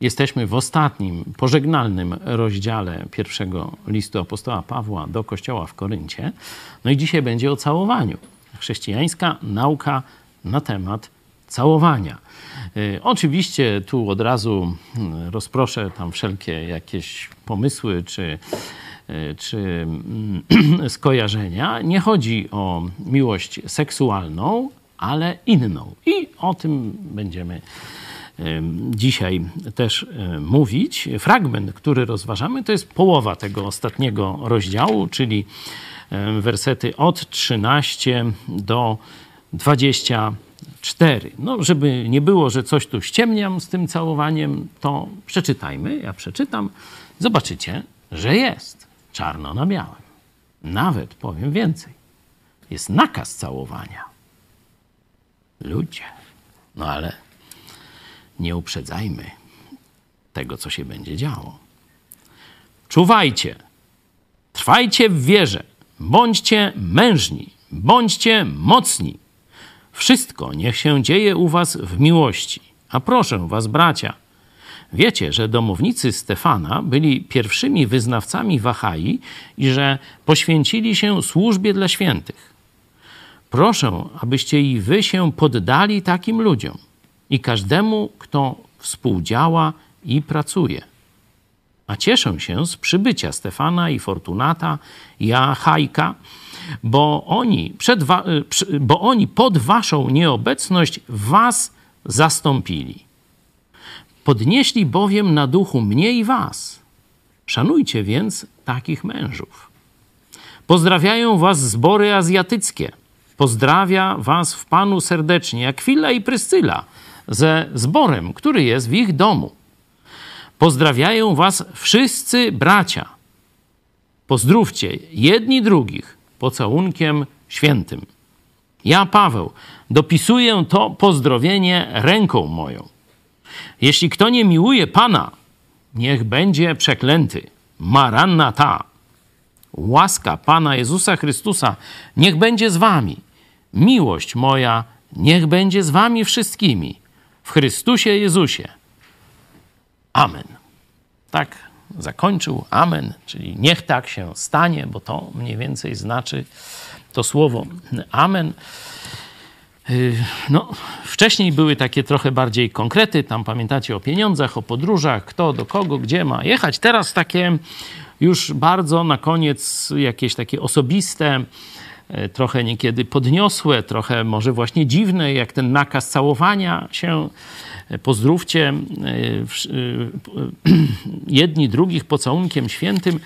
Jesteśmy w ostatnim, pożegnalnym rozdziale pierwszego listu apostoła Pawła do kościoła w Koryncie. No i dzisiaj będzie o całowaniu. Chrześcijańska nauka na temat całowania. Y, oczywiście tu od razu mm, rozproszę tam wszelkie jakieś pomysły czy, y, czy mm, skojarzenia. Nie chodzi o miłość seksualną, ale inną. I o tym będziemy dzisiaj też mówić. Fragment, który rozważamy, to jest połowa tego ostatniego rozdziału, czyli wersety od 13 do 24. No, żeby nie było, że coś tu ściemniam z tym całowaniem, to przeczytajmy. Ja przeczytam. Zobaczycie, że jest czarno na białym. Nawet powiem więcej. Jest nakaz całowania. Ludzie. No ale nie uprzedzajmy tego, co się będzie działo. Czuwajcie, trwajcie w wierze, bądźcie mężni, bądźcie mocni. Wszystko niech się dzieje u was w miłości. A proszę was, bracia, wiecie, że domownicy Stefana byli pierwszymi wyznawcami Wahai i że poświęcili się służbie dla świętych. Proszę, abyście i wy się poddali takim ludziom i każdemu, kto współdziała i pracuje. A cieszę się z przybycia Stefana i Fortunata i Achajka, bo oni, przed wa- y, bo oni pod waszą nieobecność was zastąpili. Podnieśli bowiem na duchu mnie i was. Szanujcie więc takich mężów. Pozdrawiają was zbory azjatyckie. Pozdrawia was w Panu serdecznie Akwila i Pryscyla – ze zborem, który jest w ich domu. Pozdrawiają Was wszyscy bracia. Pozdrówcie jedni drugich pocałunkiem świętym. Ja, Paweł, dopisuję to pozdrowienie ręką moją. Jeśli kto nie miłuje Pana, niech będzie przeklęty. Maranna ta. Łaska Pana Jezusa Chrystusa niech będzie z wami. Miłość moja niech będzie z wami wszystkimi w Chrystusie Jezusie. Amen. Tak zakończył. Amen, czyli niech tak się stanie, bo to mniej więcej znaczy to słowo Amen. Y, no, wcześniej były takie trochę bardziej konkrety, tam pamiętacie o pieniądzach, o podróżach, kto do kogo, gdzie ma jechać. Teraz takie już bardzo na koniec jakieś takie osobiste, trochę niekiedy podniosłe, trochę może właśnie dziwne, jak ten nakaz całowania się. E, pozdrówcie e, jedni drugich pocałunkiem świętym.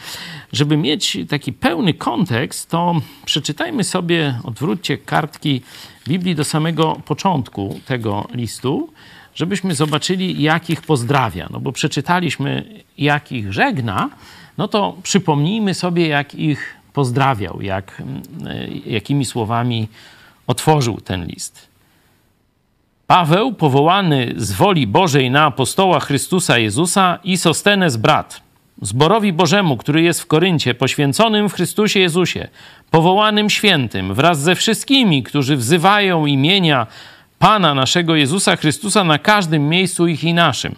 Żeby mieć taki pełny kontekst, to przeczytajmy sobie, odwróćcie kartki Biblii do samego początku tego listu, żebyśmy zobaczyli, jakich pozdrawia. No bo przeczytaliśmy, jakich żegna, no to przypomnijmy sobie, jak ich pozdrawiał, jak, mm, jakimi słowami otworzył ten list. Paweł, powołany z woli Bożej na apostoła Chrystusa Jezusa i Sostenes brat, zborowi Bożemu, który jest w Koryncie, poświęconym w Chrystusie Jezusie, powołanym świętym, wraz ze wszystkimi, którzy wzywają imienia Pana naszego Jezusa Chrystusa na każdym miejscu ich i naszym.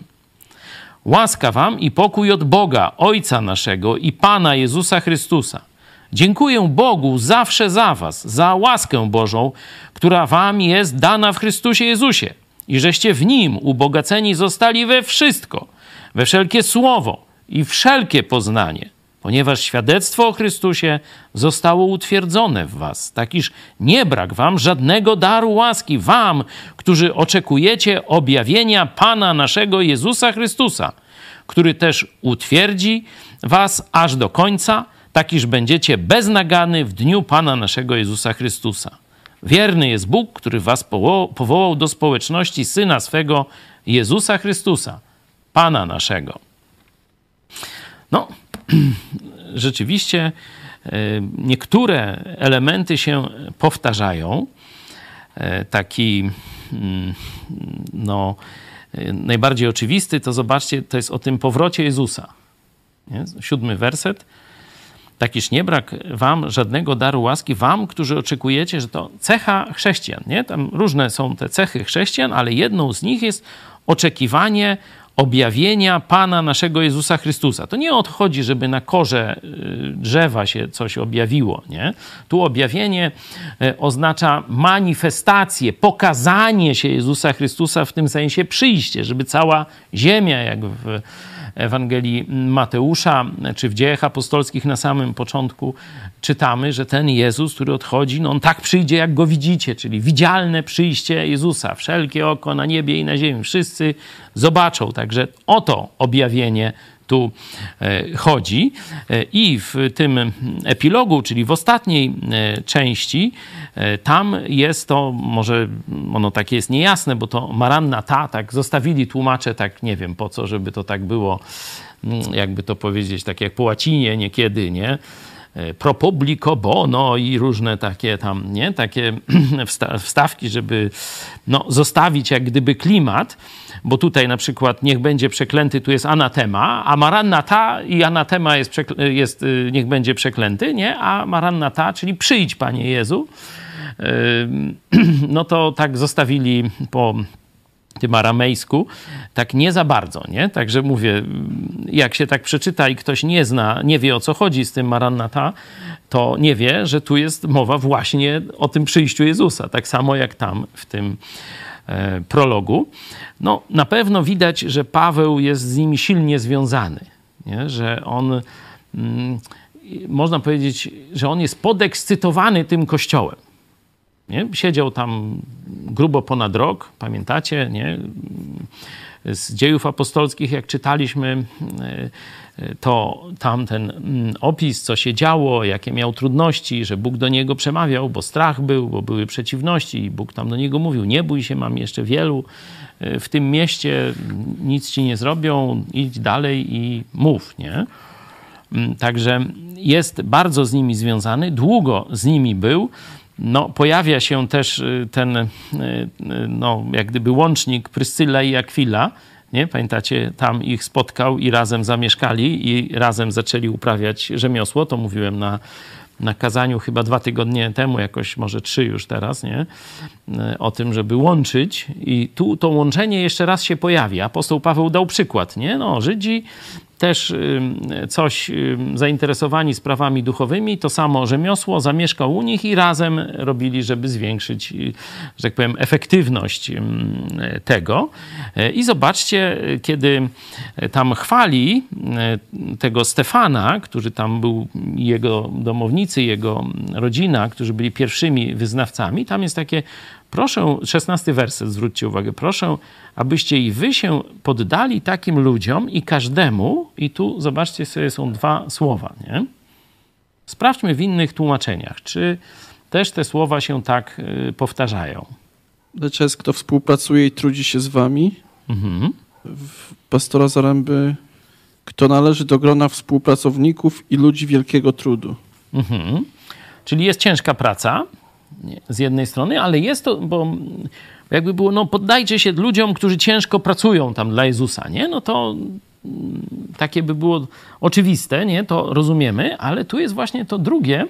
Łaska wam i pokój od Boga, Ojca naszego i Pana Jezusa Chrystusa – Dziękuję Bogu zawsze za Was, za łaskę Bożą, która Wam jest dana w Chrystusie Jezusie i żeście w Nim ubogaceni zostali we wszystko, we wszelkie słowo i wszelkie poznanie, ponieważ świadectwo o Chrystusie zostało utwierdzone w Was, tak iż nie brak Wam żadnego daru łaski, Wam, którzy oczekujecie objawienia Pana naszego Jezusa Chrystusa, który też utwierdzi Was aż do końca, tak iż będziecie beznagany w dniu Pana naszego Jezusa Chrystusa. Wierny jest Bóg, który was powołał do społeczności Syna swego, Jezusa Chrystusa, Pana naszego. No, rzeczywiście e, niektóre elementy się powtarzają. E, taki, mm, no, e, najbardziej oczywisty, to zobaczcie, to jest o tym powrocie Jezusa. Nie? Siódmy werset takiż nie brak wam żadnego daru łaski, wam, którzy oczekujecie, że to cecha chrześcijan, nie? Tam różne są te cechy chrześcijan, ale jedną z nich jest oczekiwanie objawienia Pana naszego Jezusa Chrystusa. To nie odchodzi, żeby na korze y, drzewa się coś objawiło. Nie? Tu objawienie y, oznacza manifestację, pokazanie się Jezusa Chrystusa w tym sensie przyjście, żeby cała ziemia, jak w Ewangelii Mateusza, czy w dziejach apostolskich na samym początku czytamy, że ten Jezus, który odchodzi, no on tak przyjdzie, jak go widzicie, czyli widzialne przyjście Jezusa. Wszelkie oko na niebie i na ziemi, wszyscy zobaczą. Także o to objawienie tu e, chodzi. E, I w tym epilogu, czyli w ostatniej e, części, tam jest to, może ono takie jest niejasne, bo to Maranna ta, tak zostawili tłumacze, tak nie wiem po co, żeby to tak było, mm, jakby to powiedzieć, tak jak po łacinie niekiedy, nie? Pro publico bono i różne takie tam, nie? Takie wstawki, żeby no, zostawić jak gdyby klimat bo tutaj na przykład niech będzie przeklęty, tu jest anatema, a maranna ta i anatema jest, jest y, niech będzie przeklęty, nie? A maranna ta, czyli przyjdź Panie Jezu, no to tak zostawili po tym aramejsku, tak nie za bardzo, nie? Także mówię, jak się tak przeczyta i ktoś nie zna, nie wie o co chodzi z tym Marannata, to nie wie, że tu jest mowa właśnie o tym przyjściu Jezusa, tak samo jak tam w tym E, prologu, no na pewno widać, że Paweł jest z nimi silnie związany, nie? że on, mm, można powiedzieć, że on jest podekscytowany tym kościołem. Nie? Siedział tam grubo ponad rok, pamiętacie, nie? z dziejów apostolskich, jak czytaliśmy, e, to tamten mm, opis, co się działo, jakie miał trudności, że Bóg do niego przemawiał, bo strach był, bo były przeciwności i Bóg tam do niego mówił, nie bój się, mam jeszcze wielu e, w tym mieście, nic ci nie zrobią, idź dalej i mów, nie? Mm, także jest bardzo z nimi związany, długo z nimi był. No, pojawia się też e, ten, e, no, jak gdyby łącznik Pryscyla i Akwila, nie? Pamiętacie, tam ich spotkał i razem zamieszkali i razem zaczęli uprawiać rzemiosło. To mówiłem na, na kazaniu chyba dwa tygodnie temu, jakoś może trzy już teraz, nie? O tym, żeby łączyć. I tu to łączenie jeszcze raz się pojawi. Apostoł Paweł dał przykład, nie? No, Żydzi też coś zainteresowani sprawami duchowymi, to samo rzemiosło, zamieszkał u nich i razem robili, żeby zwiększyć, y, że tak powiem, efektywność tego. I zobaczcie, kiedy tam chwali tego Stefana, który tam był, jego domownicy, jego rodzina, którzy byli pierwszymi wyznawcami, tam jest takie Proszę, szesnasty werset, zwróćcie uwagę, proszę, abyście i wy się poddali takim ludziom i każdemu, i tu zobaczcie sobie, są dwa słowa, nie? Sprawdźmy w innych tłumaczeniach, czy też te słowa się tak y, powtarzają. Lecz jest, kto współpracuje i trudzi się z wami. Mhm. W pastora Zaręby, kto należy do grona współpracowników i ludzi wielkiego trudu. Mhm. Czyli jest ciężka praca, z jednej strony, ale jest to, bo jakby było, no poddajcie się ludziom, którzy ciężko pracują tam dla Jezusa, nie? No to mm, takie by było oczywiste, nie? To rozumiemy, ale tu jest właśnie to drugie,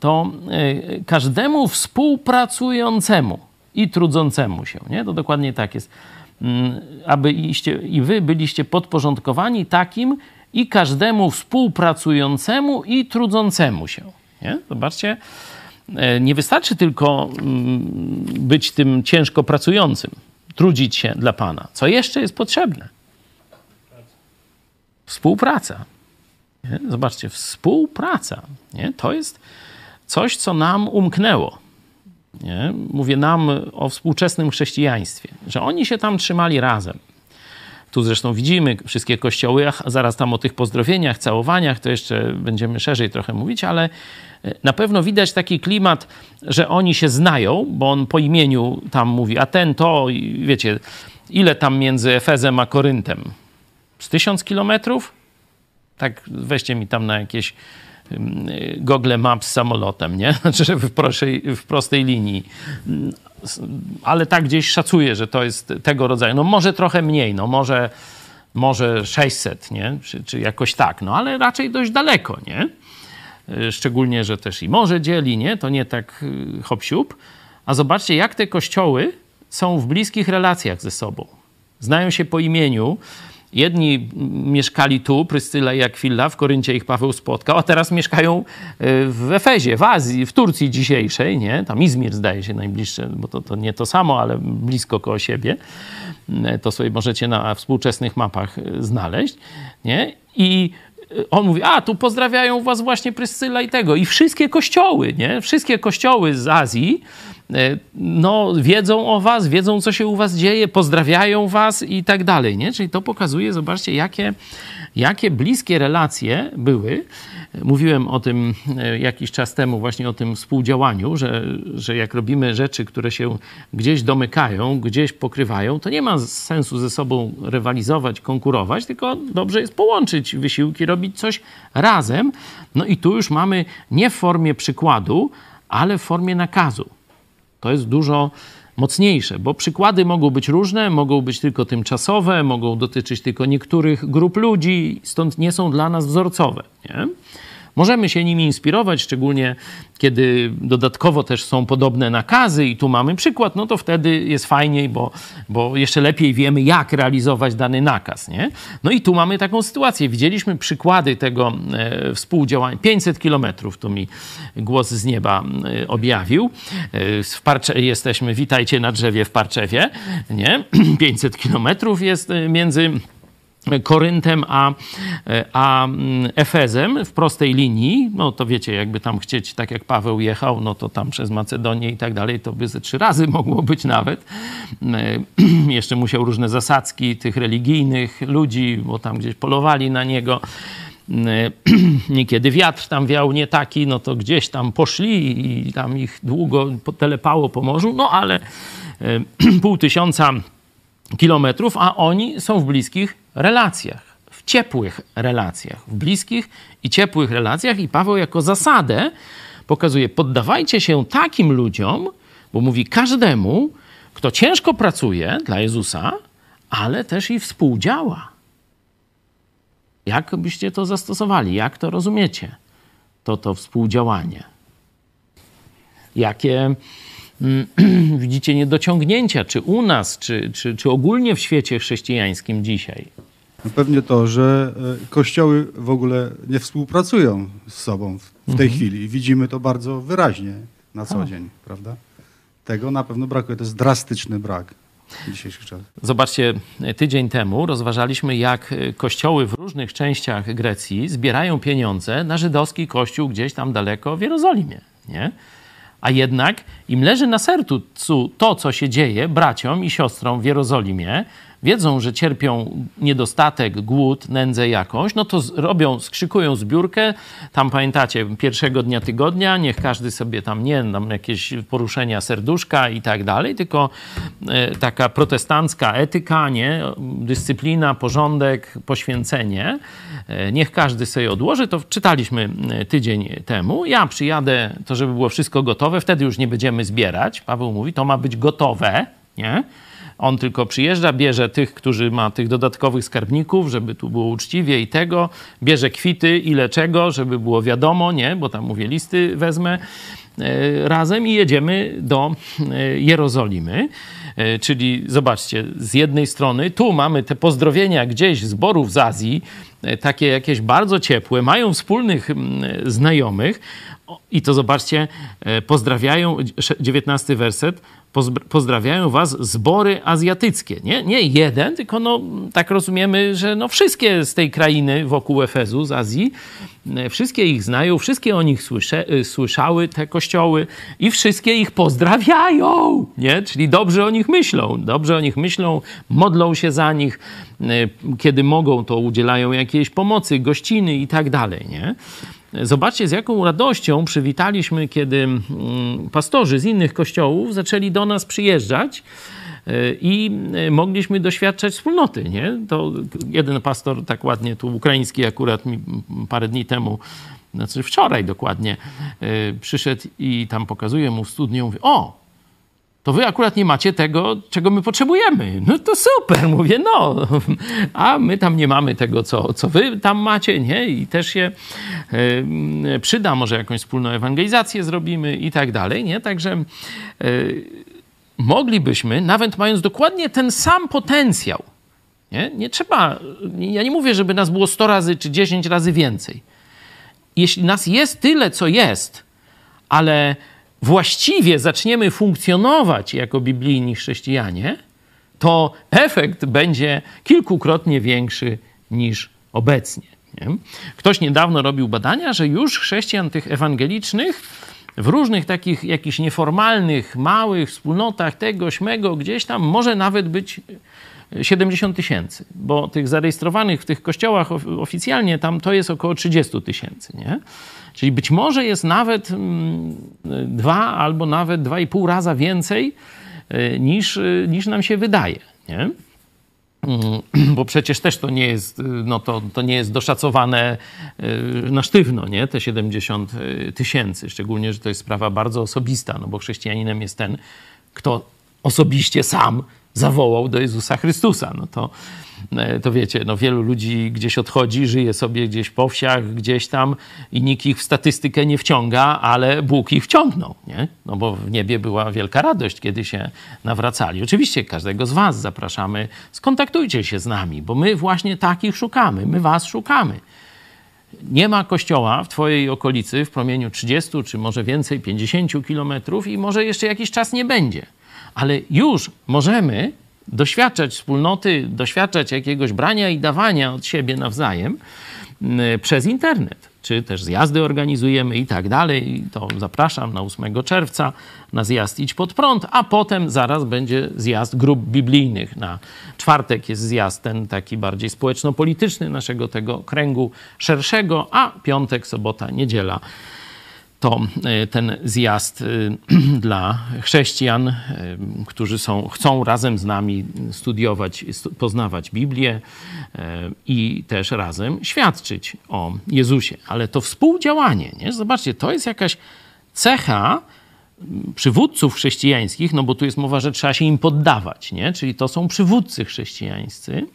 to e, każdemu współpracującemu i trudzącemu się, nie? To dokładnie tak jest. Mm, aby iście, i wy byliście podporządkowani takim i każdemu współpracującemu i trudzącemu się. Nie? Zobaczcie, nie wystarczy tylko mm, być tym ciężko pracującym, trudzić się dla Pana. Co jeszcze jest potrzebne? Współpraca. Nie? Zobaczcie, współpraca. Nie? To jest coś, co nam umknęło. Nie? Mówię nam o współczesnym chrześcijaństwie, że oni się tam trzymali razem. Tu zresztą widzimy wszystkie kościoły, zaraz tam o tych pozdrowieniach, całowaniach, to jeszcze będziemy szerzej trochę mówić, ale na pewno widać taki klimat, że oni się znają, bo on po imieniu tam mówi, a ten to, wiecie, ile tam między Efezem a Koryntem? Z tysiąc kilometrów? Tak weźcie mi tam na jakieś Google Maps samolotem, nie? Znaczy w prostej, w prostej linii. Ale tak gdzieś szacuję, że to jest tego rodzaju. No może trochę mniej, no może, może 600, nie? Czy, czy jakoś tak, no ale raczej dość daleko, nie? Y, szczególnie, że też i morze dzieli, nie? To nie tak hop A zobaczcie, jak te kościoły są w bliskich relacjach ze sobą. znają się po imieniu. Jedni mieszkali tu, Pryscyla i Akwilla, w Koryncie ich Paweł spotkał, a teraz mieszkają e, w Efezie, w Azji, w Turcji dzisiejszej, nie? Tam Izmir zdaje się najbliższe, bo to, to nie to samo, ale blisko koło siebie. To sobie możecie na współczesnych mapach znaleźć, nie? I on mówi, a tu pozdrawiają was właśnie Pryscyla i tego. I wszystkie kościoły, nie? Wszystkie kościoły z Azji, E, no, wiedzą o was, wiedzą, co się u was dzieje, pozdrawiają was i tak dalej, nie? Czyli to pokazuje, zobaczcie, jakie, jakie bliskie relacje były. Mówiłem o tym e, jakiś czas temu, właśnie o tym współdziałaniu, że, że jak robimy rzeczy, które się gdzieś domykają, gdzieś pokrywają, to nie ma sensu ze sobą rywalizować, konkurować, tylko dobrze jest połączyć wysiłki, robić coś razem. No i tu już mamy nie w formie przykładu, ale w formie nakazu. To jest dużo mocniejsze, bo przykłady mogą być różne, mogą być tylko tymczasowe, mogą dotyczyć tylko niektórych grup ludzi, stąd nie są dla nas wzorcowe. Nie? Możemy się nimi inspirować, szczególnie kiedy dodatkowo też są podobne nakazy i tu mamy przykład, no to wtedy jest fajniej, bo, bo jeszcze lepiej wiemy, jak realizować dany nakaz. Nie? No i tu mamy taką sytuację. Widzieliśmy przykłady tego e, współdziałania. 500 kilometrów, tu mi głos z nieba e, objawił. E, w Parcze, jesteśmy, witajcie na drzewie w Parczewie. Nie? 500 kilometrów jest e, między Koryntem a, a mm, Efezem w prostej linii, no to wiecie, jakby tam chcieć, tak jak Paweł jechał, no to tam przez Macedonię i tak dalej, to by ze trzy razy mogło być nawet. Jeszcze musiał różne zasadzki tych religijnych ludzi, bo tam gdzieś polowali na niego. Niekiedy wiatr tam wiał nie taki, no to gdzieś tam poszli i tam ich długo telepało po morzu, no ale pół tysiąca kilometrów, a oni są w bliskich relacjach, w ciepłych relacjach, w bliskich i ciepłych relacjach. I Paweł jako zasadę pokazuje: poddawajcie się takim ludziom, bo mówi każdemu, kto ciężko pracuje dla Jezusa, ale też i współdziała. Jak byście to zastosowali? Jak to rozumiecie? To to współdziałanie. Jakie widzicie niedociągnięcia, czy u nas, czy, czy, czy ogólnie w świecie chrześcijańskim dzisiaj? No pewnie to, że e, kościoły w ogóle nie współpracują z sobą w tej mhm. chwili. Widzimy to bardzo wyraźnie na co dzień, prawda? Tego na pewno brakuje. To jest drastyczny brak dzisiejszych czasów. Zobaczcie, tydzień temu rozważaliśmy, jak kościoły w różnych częściach Grecji zbierają pieniądze na żydowski kościół gdzieś tam daleko w Jerozolimie. Nie? A jednak im leży na sercu to, co się dzieje braciom i siostrom w Jerozolimie, wiedzą, że cierpią niedostatek, głód, nędzę jakąś, no to robią, skrzykują zbiórkę. Tam pamiętacie, pierwszego dnia tygodnia, niech każdy sobie tam nie, tam jakieś poruszenia serduszka i tak dalej, tylko e, taka protestancka etyka, nie, dyscyplina, porządek, poświęcenie. E, niech każdy sobie odłoży. To czytaliśmy e, tydzień temu. Ja przyjadę, to żeby było wszystko gotowe, wtedy już nie będziemy zbierać. Paweł mówi, to ma być gotowe, nie? On tylko przyjeżdża, bierze tych, którzy ma tych dodatkowych skarbników, żeby tu było uczciwie i tego, bierze kwity, ile czego, żeby było wiadomo, nie, bo tam mówię, listy wezmę e, razem i jedziemy do e, Jerozolimy. E, czyli zobaczcie, z jednej strony tu mamy te pozdrowienia gdzieś zborów z Azji, takie jakieś bardzo ciepłe, mają wspólnych znajomych i to zobaczcie, pozdrawiają, 19 werset, pozdrawiają was zbory azjatyckie. Nie, nie jeden, tylko no, tak rozumiemy, że no wszystkie z tej krainy wokół Efezu, z Azji, e, wszystkie ich znają, wszystkie o nich słysze, e, słyszały, te kościoły i wszystkie ich pozdrawiają, nie? Czyli dobrze o nich myślą, dobrze o nich myślą, modlą się za nich, e, kiedy mogą, to udzielają jakiejś pomocy, gościny i tak dalej, nie? Zobaczcie, z jaką radością przywitaliśmy, kiedy mm, pastorzy z innych kościołów zaczęli do nas przyjeżdżać e, i e, mogliśmy doświadczać wspólnoty. Nie? To jeden pastor, tak ładnie tu ukraiński, akurat mi parę dni temu, znaczy wczoraj dokładnie, e, przyszedł i tam pokazuje mu w studniu, mówi, o, to wy akurat nie macie tego, czego my potrzebujemy. No to super, mówię, no. A my tam nie mamy tego, co, co wy tam macie, nie? I też się y, przyda, może jakąś wspólną ewangelizację zrobimy i tak dalej, nie? Także y, moglibyśmy, nawet mając dokładnie ten sam potencjał, Nie? nie trzeba, ja nie mówię, żeby nas było 100 razy czy 10 razy więcej. Jeśli nas jest tyle, co jest, ale właściwie zaczniemy funkcjonować jako biblijni chrześcijanie, to efekt będzie kilkukrotnie większy niż obecnie. Nie? Ktoś niedawno robił badania, że już chrześcijan tych ewangelicznych w różnych takich jakichś nieformalnych, małych wspólnotach tego, śmego, gdzieś tam może nawet być 70 tysięcy, bo tych zarejestrowanych w tych kościołach oficjalnie tam to jest około 30 tysięcy, nie? Czyli być może jest nawet mm, dwa albo nawet dwa i pół raza więcej y, niż, y, niż nam się wydaje, nie? Mm, bo przecież też to nie jest, y, no to, to nie jest doszacowane na sztywno, nie? te 70 tysięcy. Szczególnie, że to jest sprawa bardzo osobista, no bo chrześcijaninem jest ten, kto osobiście sam zawołał do Jezusa Chrystusa. No to, e, to wiecie, no wielu ludzi gdzieś odchodzi, żyje sobie gdzieś po wsiach, gdzieś tam i nikt ich w statystykę nie wciąga, ale Bóg ich wciągnął, nie? No bo w niebie była wielka radość, kiedy się nawracali. Oczywiście każdego z was zapraszamy, skontaktujcie się z nami, bo my właśnie takich szukamy, my was szukamy. Nie ma kościoła w Twojej okolicy w promieniu 30 czy może więcej, 50 kilometrów i może jeszcze jakiś czas nie będzie ale już możemy doświadczać wspólnoty, doświadczać jakiegoś brania i dawania od siebie nawzajem przez internet. Czy też zjazdy organizujemy i tak dalej. To zapraszam na 8 czerwca na zjazd Idź Pod Prąd, a potem zaraz będzie zjazd grup biblijnych. Na czwartek jest zjazd ten taki bardziej społeczno-polityczny naszego tego kręgu szerszego, a piątek, sobota, niedziela to e, ten zjazd e, dla chrześcijan, e, którzy są, chcą razem z nami studiować, poznawać Biblię i też razem świadczyć o Jezusie. Ale to współdziałanie, nie? zobaczcie, to jest jakaś cecha przywódców chrześcijańskich, no bo tu jest mowa, że trzeba się im poddawać, nie? czyli to są przywódcy chrześcijańscy,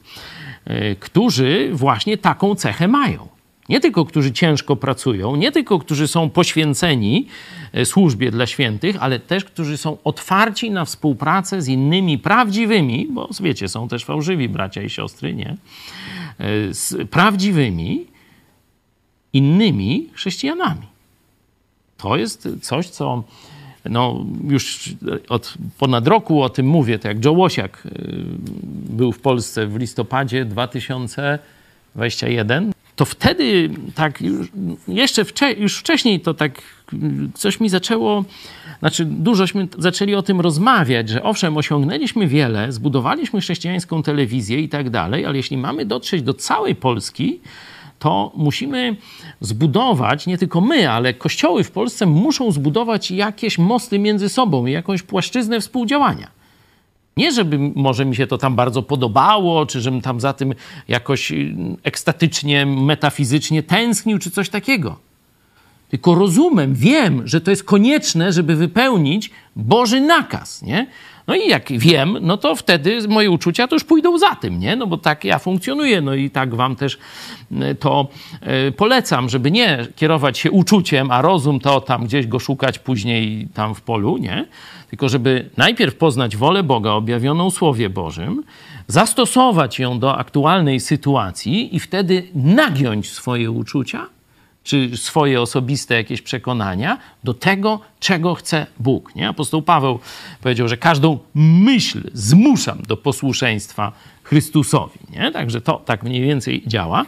którzy właśnie taką cechę mają. Nie tylko, którzy ciężko pracują, nie tylko, którzy są poświęceni e, służbie dla świętych, ale też, którzy są otwarci na współpracę z innymi prawdziwymi, bo wiecie, są też fałszywi bracia i siostry, nie? E, z prawdziwymi innymi chrześcijanami. To jest coś, co no, już od ponad roku o tym mówię, tak jak Joe Łosiak e, był w Polsce w listopadzie 2021 to wtedy tak już, jeszcze wcze, już wcześniej to tak coś mi zaczęło, znaczy dużośmy zaczęli o tym rozmawiać, że owszem, osiągnęliśmy wiele, zbudowaliśmy chrześcijańską telewizję i tak dalej, ale jeśli mamy dotrzeć do całej Polski, to musimy zbudować, nie tylko my, ale kościoły w Polsce muszą zbudować jakieś mosty między sobą jakąś płaszczyznę współdziałania. Nie, żeby może mi się to tam bardzo podobało, czy żebym tam za tym jakoś y, ekstatycznie, metafizycznie tęsknił, czy coś takiego. Tylko rozumem, wiem, że to jest konieczne, żeby wypełnić Boży nakaz, nie? No i jak wiem, no to wtedy moje uczucia już pójdą za tym, nie? No bo tak ja funkcjonuję, no i tak wam też y, to y, polecam, żeby nie kierować się uczuciem, a rozum to tam gdzieś go szukać później tam w polu, nie? Tylko żeby najpierw poznać wolę Boga objawioną Słowie Bożym, zastosować ją do aktualnej sytuacji i wtedy nagiąć swoje uczucia czy swoje osobiste jakieś przekonania do tego, czego chce Bóg. Nie? Apostoł Paweł powiedział, że każdą myśl zmuszam do posłuszeństwa Chrystusowi. Nie? Także to tak mniej więcej działa.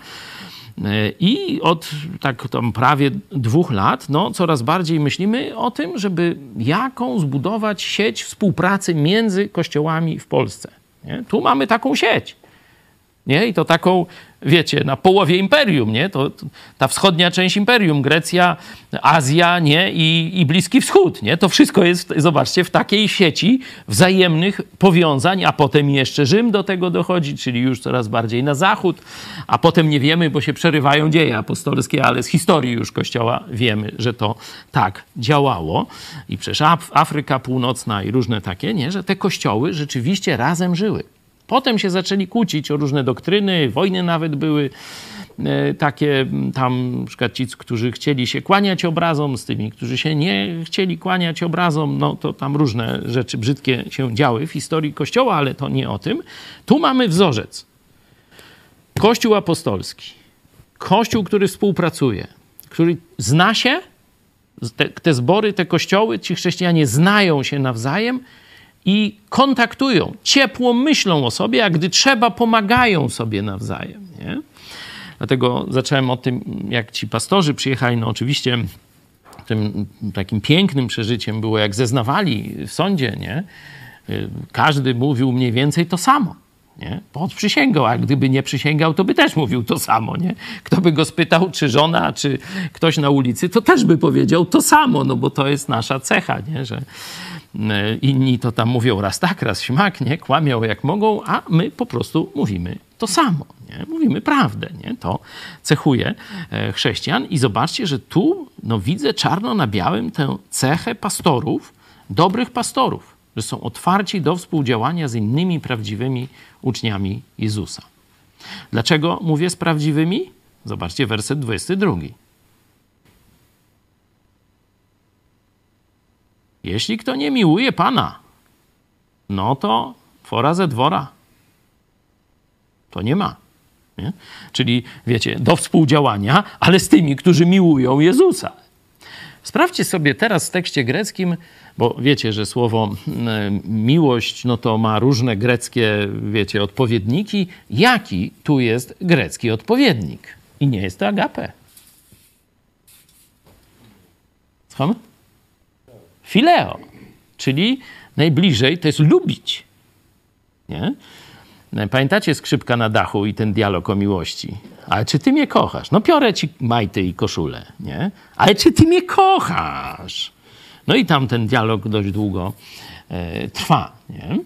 E, I od tak tam prawie dwóch lat no, coraz bardziej myślimy o tym, żeby jaką zbudować sieć współpracy między kościołami w Polsce. Nie? Tu mamy taką sieć. Nie? I to taką wiecie, na połowie imperium, nie? To, ta wschodnia część imperium, Grecja, Azja, nie? I, I Bliski Wschód, nie? To wszystko jest, zobaczcie, w takiej sieci wzajemnych powiązań, a potem jeszcze Rzym do tego dochodzi, czyli już coraz bardziej na zachód, a potem nie wiemy, bo się przerywają dzieje apostolskie, ale z historii już Kościoła wiemy, że to tak działało. I przecież Afryka Północna i różne takie, nie? Że te kościoły rzeczywiście razem żyły. Potem się zaczęli kłócić o różne doktryny, wojny nawet były e, takie tam, na przykład ci, którzy chcieli się kłaniać obrazom, z tymi, którzy się nie chcieli kłaniać obrazom, no to tam różne rzeczy brzydkie się działy w historii Kościoła, ale to nie o tym. Tu mamy wzorzec. Kościół apostolski, Kościół, który współpracuje, który zna się, te, te zbory, te kościoły, ci chrześcijanie znają się nawzajem i kontaktują, ciepło myślą o sobie, a gdy trzeba, pomagają sobie nawzajem. Nie? Dlatego zacząłem o tym, jak ci pastorzy przyjechali. No oczywiście tym takim pięknym przeżyciem było, jak zeznawali w sądzie, nie? Każdy mówił mniej więcej to samo. Nie? Podprzysięgał, a gdyby nie przysięgał, to by też mówił to samo. Nie? Kto by go spytał, czy żona, czy ktoś na ulicy, to też by powiedział to samo, no bo to jest nasza cecha, nie? że e, inni to tam mówią raz tak, raz śmak, nie? kłamią jak mogą, a my po prostu mówimy to samo. Nie? Mówimy prawdę. Nie? To cechuje e, chrześcijan. I zobaczcie, że tu no, widzę czarno na białym tę cechę pastorów, dobrych pastorów, że są otwarci do współdziałania z innymi prawdziwymi uczniami Jezusa. Dlaczego mówię z prawdziwymi? Zobaczcie werset 22. Jeśli kto nie miłuje Pana, no to fora ze dwora. To nie ma. Nie? Czyli wiecie, do współdziałania, ale z tymi, którzy miłują Jezusa. Sprawdźcie sobie teraz w tekście greckim, bo wiecie, że słowo miłość no to ma różne greckie, wiecie, odpowiedniki. Jaki tu jest grecki odpowiednik? I nie jest to agape. Słuchamy? Fileo, czyli najbliżej to jest lubić. Nie? Pamiętacie skrzypka na dachu i ten dialog o miłości? Ale czy ty mnie kochasz? No piorę ci majty i koszulę, nie? Ale czy ty mnie kochasz? No i tam ten dialog dość długo e, trwa, nie?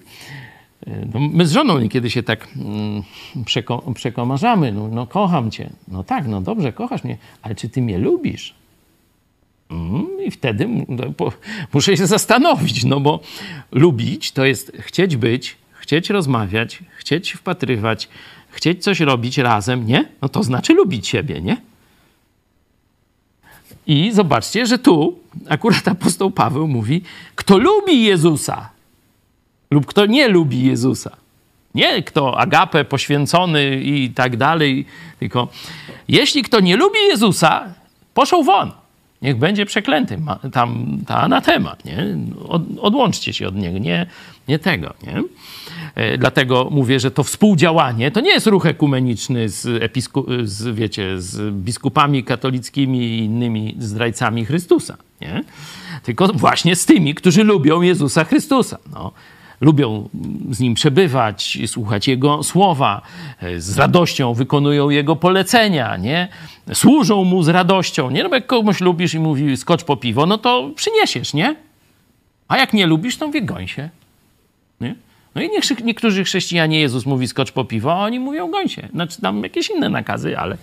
E, no, my z żoną niekiedy się tak mm, przeko przekomarzamy. No, no, kocham cię. No tak, no dobrze, kochasz mnie, ale czy ty mnie lubisz? Mm, I wtedy no, muszę się zastanowić, no bo lubić to jest chcieć być, chcieć rozmawiać, chcieć wpatrywać, chcieć coś robić razem, nie? No to znaczy lubić siebie, nie? I zobaczcie, że tu akurat apostoł Paweł mówi, kto lubi Jezusa lub kto nie lubi Jezusa. Nie kto agapę, poświęcony i tak dalej, tylko jeśli kto nie lubi Jezusa, poszł won. Niech będzie przeklęty. Tam ta anatema, nie? Od, odłączcie się od niego, nie, nie tego, nie? E, dlatego mówię, że to współdziałanie to nie jest ruch ekumeniczny z, episku, z, wiecie, z biskupami katolickimi i innymi zdrajcami Chrystusa, nie? tylko właśnie z tymi, którzy lubią Jezusa Chrystusa. No lubią z nim przebywać, słuchać jego słowa, e, z radością wykonują jego polecenia, nie? Służą mu z radością, nie? No bo jak komuś lubisz i mówi skocz po piwo, no to przyniesiesz, nie? A jak nie lubisz, to mówię goń się. No i niech, niektórzy chrześcijanie Jezus mówi skocz po piwo, a oni mówią goń się. Znaczy tam jakieś inne nakazy, ale,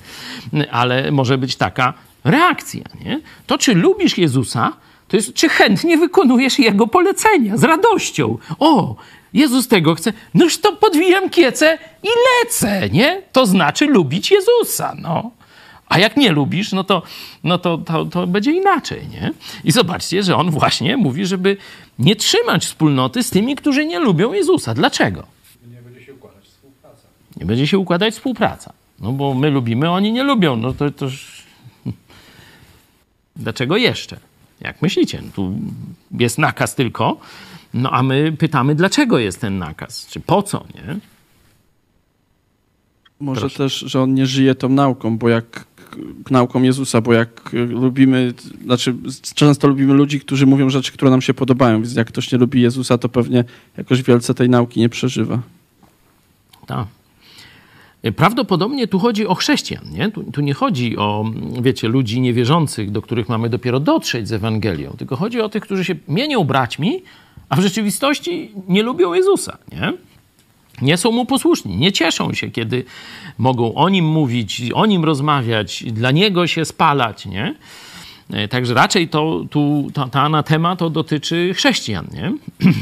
ale może być taka reakcja. Nie? To, czy lubisz Jezusa, to jest, czy chętnie wykonujesz Jego polecenia z radością. O, Jezus tego chce, noż to podwijam kiece i lecę, nie? To znaczy lubić Jezusa, no. A jak nie lubisz, no to, no to, to, to będzie inaczej, nie? I zobaczcie, że on właśnie mówi, żeby nie trzymać wspólnoty z tymi, którzy nie lubią Jezusa. Dlaczego? Nie będzie się układać współpraca. Nie będzie się układać współpraca. No bo my lubimy, oni nie lubią. No to, to... Dlaczego jeszcze? Jak myślicie? Tu jest nakaz tylko, no a my pytamy, dlaczego jest ten nakaz? Czy po co, nie? Może Proszę. też, że on nie żyje tą nauką, bo jak nauką Jezusa, bo jak lubimy, znaczy często lubimy ludzi, którzy mówią rzeczy, które nam się podobają, więc jak ktoś nie lubi Jezusa, to pewnie jakoś wielce tej nauki nie przeżywa. Tak. Prawdopodobnie tu chodzi o chrześcijan, nie? Tu, tu, nie chodzi o, wiecie, ludzi niewierzących, do których mamy dopiero dotrzeć z Ewangelią, tylko chodzi o tych, którzy się mienią braćmi, a w rzeczywistości nie lubią Jezusa, nie? Nie są mu posłuszni, nie cieszą się, kiedy mogą o nim mówić, o nim rozmawiać, dla niego się spalać, nie? E, także raczej to, tu, ta, ta anatema to dotyczy chrześcijan, nie?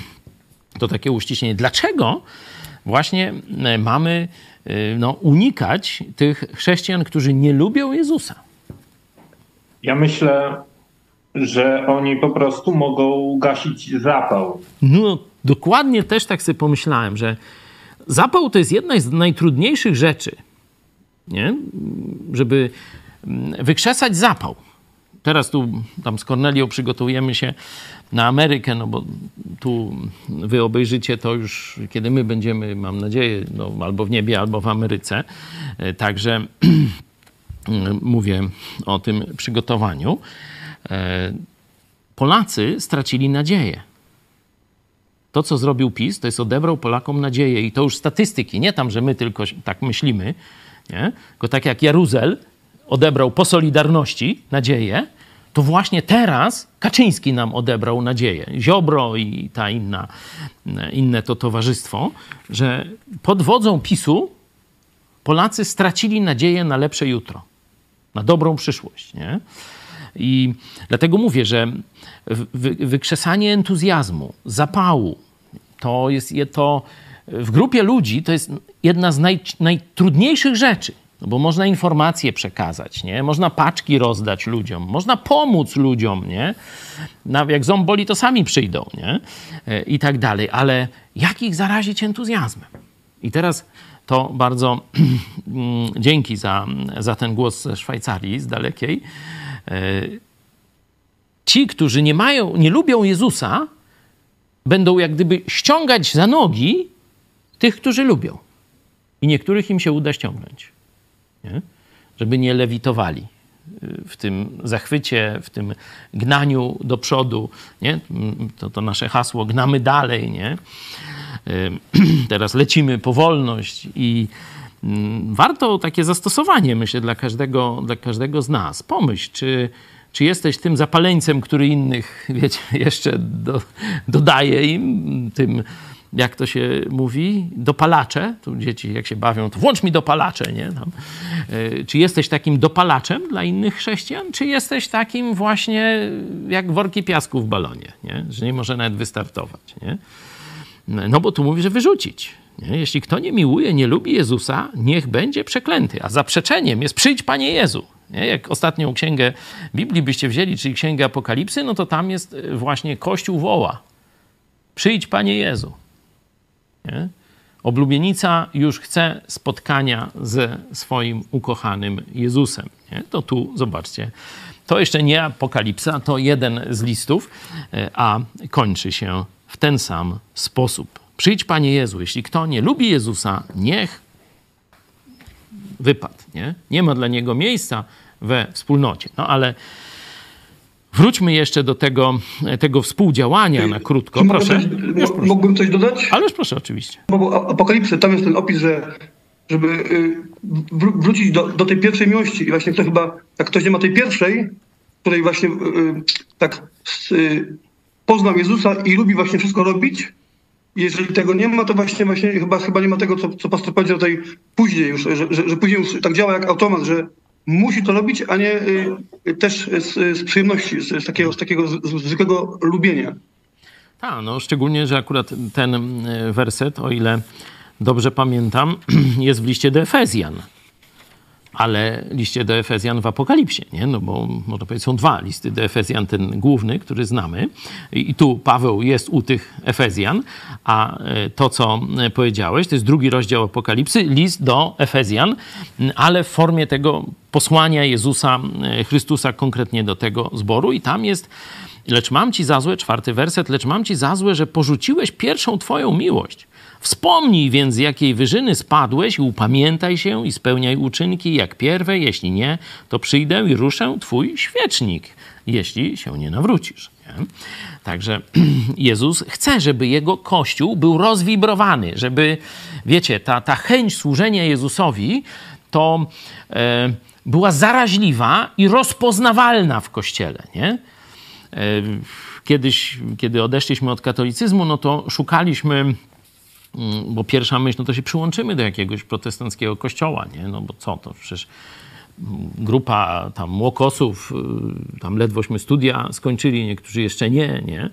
To takie uściślenie. Dlaczego właśnie e, mamy e, no, unikać tych chrześcijan, którzy nie lubią Jezusa? Ja myślę, że oni po prostu mogą gasić zapał. No, dokładnie też tak sobie pomyślałem, że Zapał to jest jedna z najtrudniejszych rzeczy, nie? żeby mm, wykrzesać zapał. Teraz tu tam z Kornelią przygotowujemy się na Amerykę, no bo tu wy obejrzycie to już, kiedy my będziemy, mam nadzieję, no, albo w niebie, albo w Ameryce. E, Także mówię o tym przygotowaniu. E, Polacy stracili nadzieję. To, co zrobił PiS, to jest odebrał Polakom nadzieję. I to już statystyki, nie tam, że my tylko tak myślimy, nie? tylko tak jak Jaruzel odebrał po Solidarności nadzieję, to właśnie teraz Kaczyński nam odebrał nadzieję. Ziobro i ta inna, inne to towarzystwo, że pod wodzą PiSu Polacy stracili nadzieję na lepsze jutro, na dobrą przyszłość. Nie? I dlatego mówię, że wykrzesanie entuzjazmu, zapału, to jest to w grupie ludzi to jest jedna z naj, najtrudniejszych rzeczy. No bo można informacje przekazać, nie? Można paczki rozdać ludziom, można pomóc ludziom, nie? Nawet jak ząb boli, to sami przyjdą, nie? I tak dalej. Ale jak ich zarazić entuzjazmem? I teraz to bardzo dzięki za, za ten głos ze Szwajcarii, z dalekiej. Ci, którzy nie mają, nie lubią Jezusa, będą jak gdyby ściągać za nogi tych, którzy lubią. I niektórych im się uda ściągnąć. Nie? Żeby nie lewitowali w tym zachwycie, w tym gnaniu do przodu. Nie? To, to nasze hasło, gnamy dalej. Nie? Teraz lecimy po wolność i mm, warto takie zastosowanie, myślę, dla każdego, dla każdego z nas. Pomyśl, czy, czy jesteś tym zapaleńcem, który innych, wiecie, jeszcze do, dodaje im, tym, jak to się mówi, dopalacze. Tu dzieci, jak się bawią, to włącz mi dopalacze, nie? Tam. E, czy jesteś takim dopalaczem dla innych chrześcijan, czy jesteś takim właśnie jak worki piasku w balonie, nie? że nie może nawet wystartować. Nie? No bo tu mówi, że wyrzucić. Nie? Jeśli kto nie miłuje, nie lubi Jezusa, niech będzie przeklęty. A zaprzeczeniem jest przyjdź Panie Jezu. Nie? Jak ostatnią księgę Biblii byście wzięli, czyli księgę Apokalipsy, no to tam jest właśnie Kościół woła. Przyjdź Panie Jezu. Nie? Oblubienica już chce spotkania ze swoim ukochanym Jezusem. Nie? To tu zobaczcie. To jeszcze nie apokalipsa, to jeden z listów, a kończy się w ten sam sposób. Przyjdź, Panie Jezu, jeśli kto nie lubi Jezusa, niech wypadł. Nie, nie ma dla niego miejsca we wspólnocie. No ale Wróćmy jeszcze do tego, tego współdziałania na krótko. Proszę. Coś, mógłbym coś dodać? Ależ proszę, oczywiście. Bo Apokalipsy, tam jest ten opis, że żeby y, wrócić do, do tej pierwszej miłości. I właśnie kto chyba, jak ktoś nie ma tej pierwszej, której właśnie y, y, tak poznał Jezusa i lubi właśnie wszystko robić, jeżeli tego nie ma, to właśnie, właśnie chyba, chyba nie ma tego, co, co pastor powiedział tutaj później już, że, że, że później już tak działa jak automat, że musi to robić, a nie y, też z, z przyjemności, z, z, takiego, z takiego zwykłego lubienia. Tak, no szczególnie, że akurat ten y, werset, o ile dobrze pamiętam, jest w liście do Efezjan ale liście do Efezjan w Apokalipsie, nie? No bo można powiedzieć, są dwa listy do Efezjan, ten główny, który znamy. I tu Paweł jest u tych Efezjan, a e, to, co powiedziałeś, to jest drugi rozdział Apokalipsy, list do Efezjan, ale w formie tego posłania Jezusa e, Chrystusa konkretnie do tego zboru i tam jest Lecz mam ci za złe, czwarty werset, lecz mam ci za złe, że porzuciłeś pierwszą twoją miłość. Wspomnij więc, z jakiej wyżyny spadłeś i upamiętaj się i spełniaj uczynki jak pierwe, jeśli nie, to przyjdę i ruszę twój świecznik, jeśli się nie nawrócisz. Nie? Także Jezus chce, żeby jego kościół był rozwibrowany, żeby, wiecie, ta, ta chęć służenia Jezusowi to e, była zaraźliwa i rozpoznawalna w kościele. Nie? E, kiedyś, kiedy odeszliśmy od katolicyzmu, no to szukaliśmy bo pierwsza myśl, no to się przyłączymy do jakiegoś protestanckiego kościoła, nie? No bo co, to przecież grupa tam młokosów, y, tam ledwośmy studia skończyli, niektórzy jeszcze nie, nie?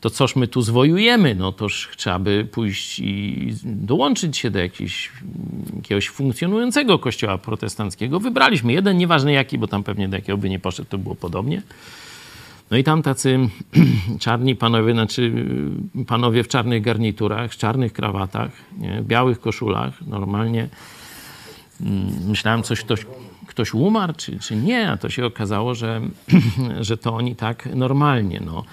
To coż my tu zwojujemy? No toż trzeba by pójść i dołączyć się do jakiegoś, jakiegoś funkcjonującego kościoła protestanckiego. Wybraliśmy jeden, nieważny jaki, bo tam pewnie do jakiego by nie poszedł, to było podobnie. No i tam tacy czarni panowie, znaczy panowie w czarnych garniturach, w czarnych krawatach, nie, w białych koszulach, normalnie mm, myślałem, coś ktoś, ktoś umarł, czy, czy nie, a to się okazało, że, że to oni tak normalnie, no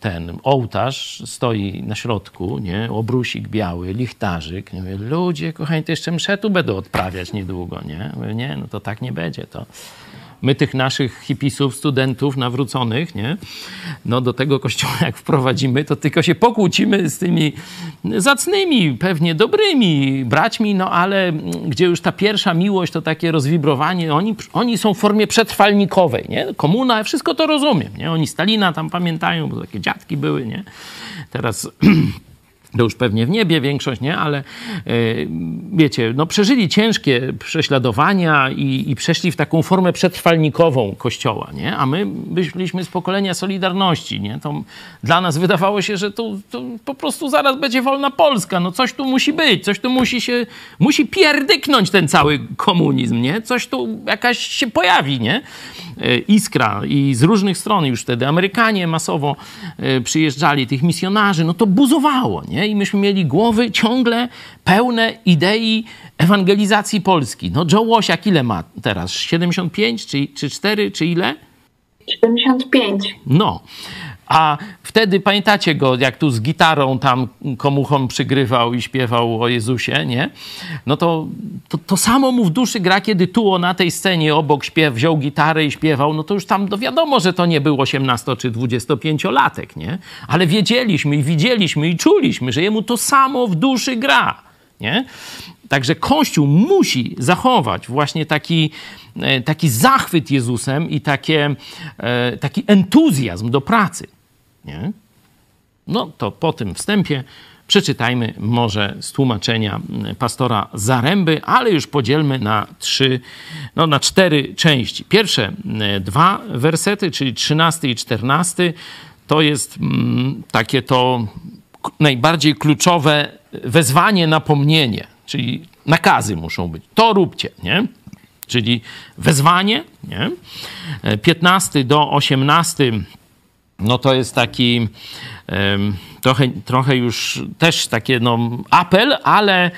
ten ołtarz stoi na środku, nie? obrusik biały, lichtarzyk. Nie? Mówię, ludzie, kochani, to jeszcze mszę tu będą odprawiać niedługo. Nie? Mówię, nie, no to tak nie będzie. To my tych naszych hipisów, studentów nawróconych, nie? No do tego kościoła jak wprowadzimy, to tylko się pokłócimy z tymi zacnymi, pewnie dobrymi braćmi, no ale gdzie już ta pierwsza miłość, to takie rozwibrowanie, oni, oni są w formie przetrwalnikowej, nie? Komuna, wszystko to rozumiem, nie? Oni Stalina tam pamiętają, bo takie dziadki były, nie? Teraz to już pewnie w niebie większość, nie? Ale e, wiecie, no przeżyli ciężkie prześladowania i, i, przeszli w taką formę przetrwalnikową Kościoła, nie? A my byliśmy z pokolenia Solidarności, nie? To dla nas wydawało się, że to, to, po prostu zaraz będzie wolna Polska, no coś tu musi być, coś tu musi się, musi pierdyknąć ten cały komunizm, nie? Coś tu jakaś się pojawi, nie? E, iskra i z różnych stron już wtedy Amerykanie masowo e, przyjeżdżali, tych misjonarzy, no to buzowało, nie? I myśmy mieli głowy ciągle pełne idei ewangelizacji Polski. No Joe Łosiak ile ma teraz? 75 czy, czy 4 czy ile? 75. No. A wtedy pamiętacie go, jak tu z gitarą tam komuchom przygrywał i śpiewał o Jezusie, nie? No to, to, to samo mu w duszy gra, kiedy tu na tej scenie obok śpiew, wziął gitarę i śpiewał, no to już tam no wiadomo, że to nie był 18 czy 25-latek, nie? Ale wiedzieliśmy i widzieliśmy i czuliśmy, że jemu to samo w duszy gra, nie? Także Kościół musi zachować właśnie taki, e, taki zachwyt Jezusem i takie, e, taki entuzjazm do pracy. Nie? No to po tym wstępie przeczytajmy może z tłumaczenia pastora Zaręby, ale już podzielmy na trzy, no na cztery części. Pierwsze dwa wersety, czyli trzynasty i czternasty, to jest mm, takie to najbardziej kluczowe wezwanie, napomnienie, czyli nakazy muszą być. To róbcie, nie? Czyli wezwanie, nie? 15 do 18 no to jest taki trochę, trochę już też takie no, apel, ale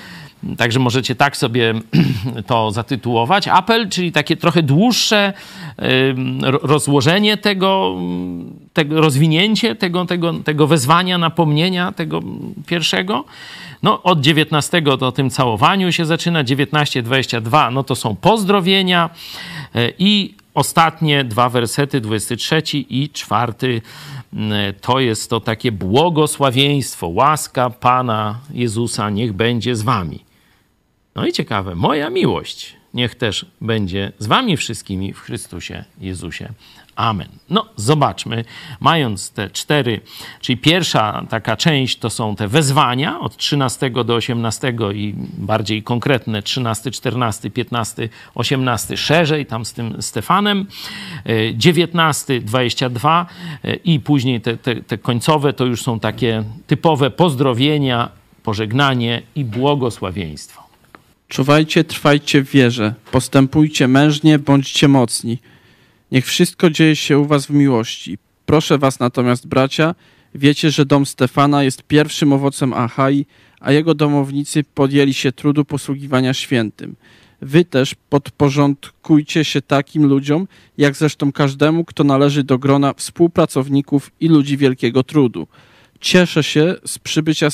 Także możecie tak sobie to zatytułować. Apel, czyli takie trochę dłuższe rozłożenie tego, tego rozwinięcie tego, tego, tego wezwania, napomnienia tego pierwszego. No, od 19 do tym całowaniu się zaczyna, 19-22, no to są pozdrowienia e, i ostatnie dwa wersety, 23 i 4, to jest to takie błogosławieństwo, łaska Pana Jezusa niech będzie z wami. No i ciekawe, moja miłość niech też będzie z wami wszystkimi w Chrystusie Jezusie. Amen. No, zobaczmy, mając te cztery, czyli pierwsza taka część to są te wezwania od 13 do 18 i bardziej konkretne 13, 14, 15, 18 szerzej, tam z tym Stefanem, 19, 22 i później te, te, te końcowe to już są takie typowe pozdrowienia, pożegnanie i błogosławieństwo. Czuwajcie, trwajcie w wierze, postępujcie mężnie, bądźcie mocni. Niech wszystko dzieje się u was w miłości. Proszę was natomiast, bracia, wiecie, że dom Stefana jest pierwszym owocem Achai, a jego domownicy podjęli się trudu posługiwania świętym. Wy też podporządkujcie się takim ludziom, jak zresztą każdemu, kto należy do grona współpracowników i ludzi wielkiego trudu. Cieszę się z przybycia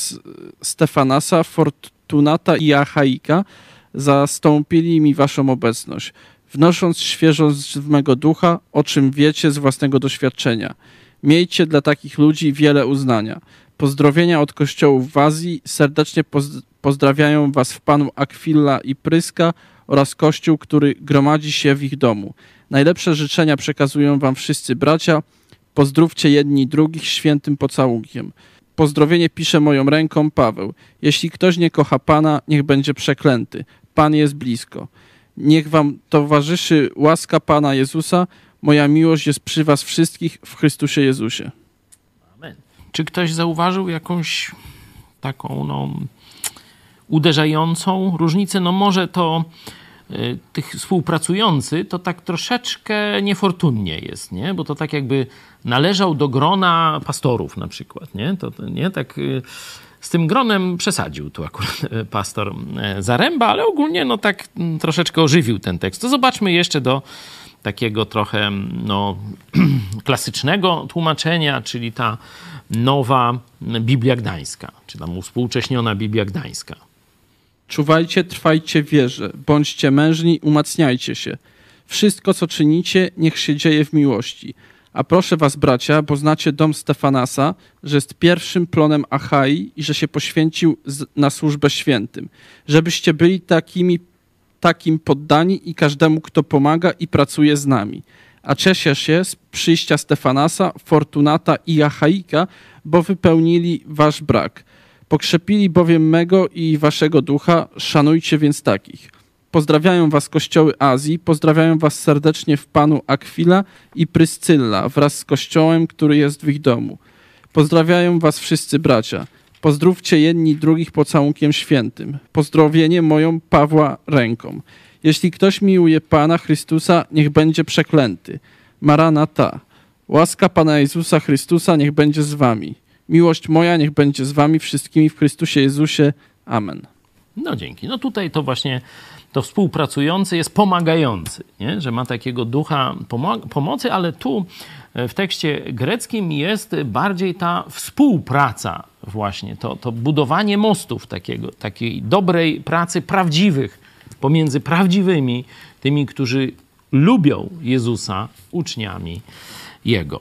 Stefanasa, Fortunata i Achaika, zastąpili mi waszą obecność wnosząc świeżość w mego ducha, o czym wiecie z własnego doświadczenia. Miejcie dla takich ludzi wiele uznania. Pozdrowienia od kościołów w Azji. Serdecznie pozdrawiają was w Panu Akwilla i Pryska oraz kościół, który gromadzi się w ich domu. Najlepsze życzenia przekazują wam wszyscy bracia. Pozdrówcie jedni drugich świętym pocałunkiem. Pozdrowienie pisze moją ręką Paweł. Jeśli ktoś nie kocha Pana, niech będzie przeklęty. Pan jest blisko. Niech wam towarzyszy łaska Pana Jezusa. Moja miłość jest przy was wszystkich w Chrystusie Jezusie. Amen. Czy ktoś zauważył jakąś taką no, uderzającą różnicę? No może to y, tych współpracujący to tak troszeczkę niefortunnie jest, nie? Bo to tak jakby należał do grona pastorów na przykład, nie? To, nie tak... Y, z tym gronem przesadził tu akurat e, pastor e, Zaręba, ale ogólnie no tak mm, troszeczkę ożywił ten tekst. To zobaczmy jeszcze do takiego trochę mm, no, klasycznego tłumaczenia, czyli ta nowa Biblia Gdańska, czy tam uspółcześniona Biblia Gdańska. Czuwajcie, trwajcie wierze, bądźcie mężni, umacniajcie się. Wszystko, co czynicie, niech się dzieje w miłości. A proszę was, bracia, bo znacie dom Stefanasa, że jest pierwszym plonem Achai i że się poświęcił na służbę świętym. Żebyście byli takimi, takim poddani i każdemu, kto pomaga i pracuje z nami. A cieszę się z przyjścia Stefanasa, Fortunata i Achaika, bo wypełnili wasz brak. Pokrzepili bowiem mego i waszego ducha, szanujcie więc takich. Pozdrawiają was kościoły Azji, pozdrawiają was serdecznie w Panu Akwila i Pryscylla wraz z kościołem, który jest w ich domu. Pozdrawiają was wszyscy bracia. Pozdrówcie jedni drugich pocałunkiem świętym. Pozdrowienie moją Pawła ręką. Jeśli ktoś miłuje Pana Chrystusa, niech będzie przeklęty. Maranata. Łaska Pana Jezusa Chrystusa niech będzie z wami. Miłość moja niech będzie z wami wszystkimi w Chrystusie Jezusie. Amen. No dzięki. No tutaj to właśnie to współpracujący jest pomagający, nie? że ma takiego ducha pomo- pomocy, ale tu e, w tekście greckim jest bardziej ta współpraca właśnie, to, to budowanie mostów takiego, takiej dobrej pracy prawdziwych pomiędzy prawdziwymi, tymi, którzy lubią Jezusa, uczniami Jego.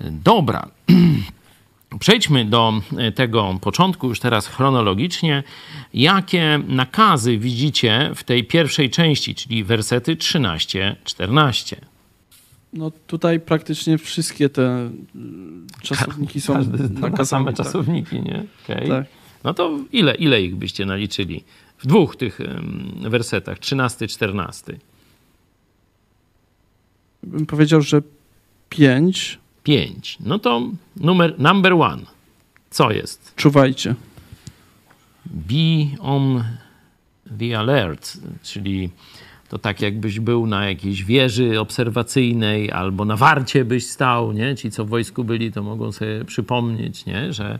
Dobra. Przejdźmy do e, tego początku, już teraz chronologicznie. Jakie nakazy widzicie w tej pierwszej części, czyli wersety 13-14? No tutaj praktycznie wszystkie te mm, czasowniki są Każdy nakazami. same tak. czasowniki, nie? Okay. Tak. No to ile, ile ich byście naliczyli? W dwóch tych wersetach, 13-14. Bym powiedział, że pięć. Pięć. No to numer, number one. Co jest? Czuwajcie. Be on the alert, czyli to tak jakbyś był na jakiejś wieży obserwacyjnej albo na warcie byś stał, nie? Ci, co w wojsku byli, to mogą sobie przypomnieć, nie? Że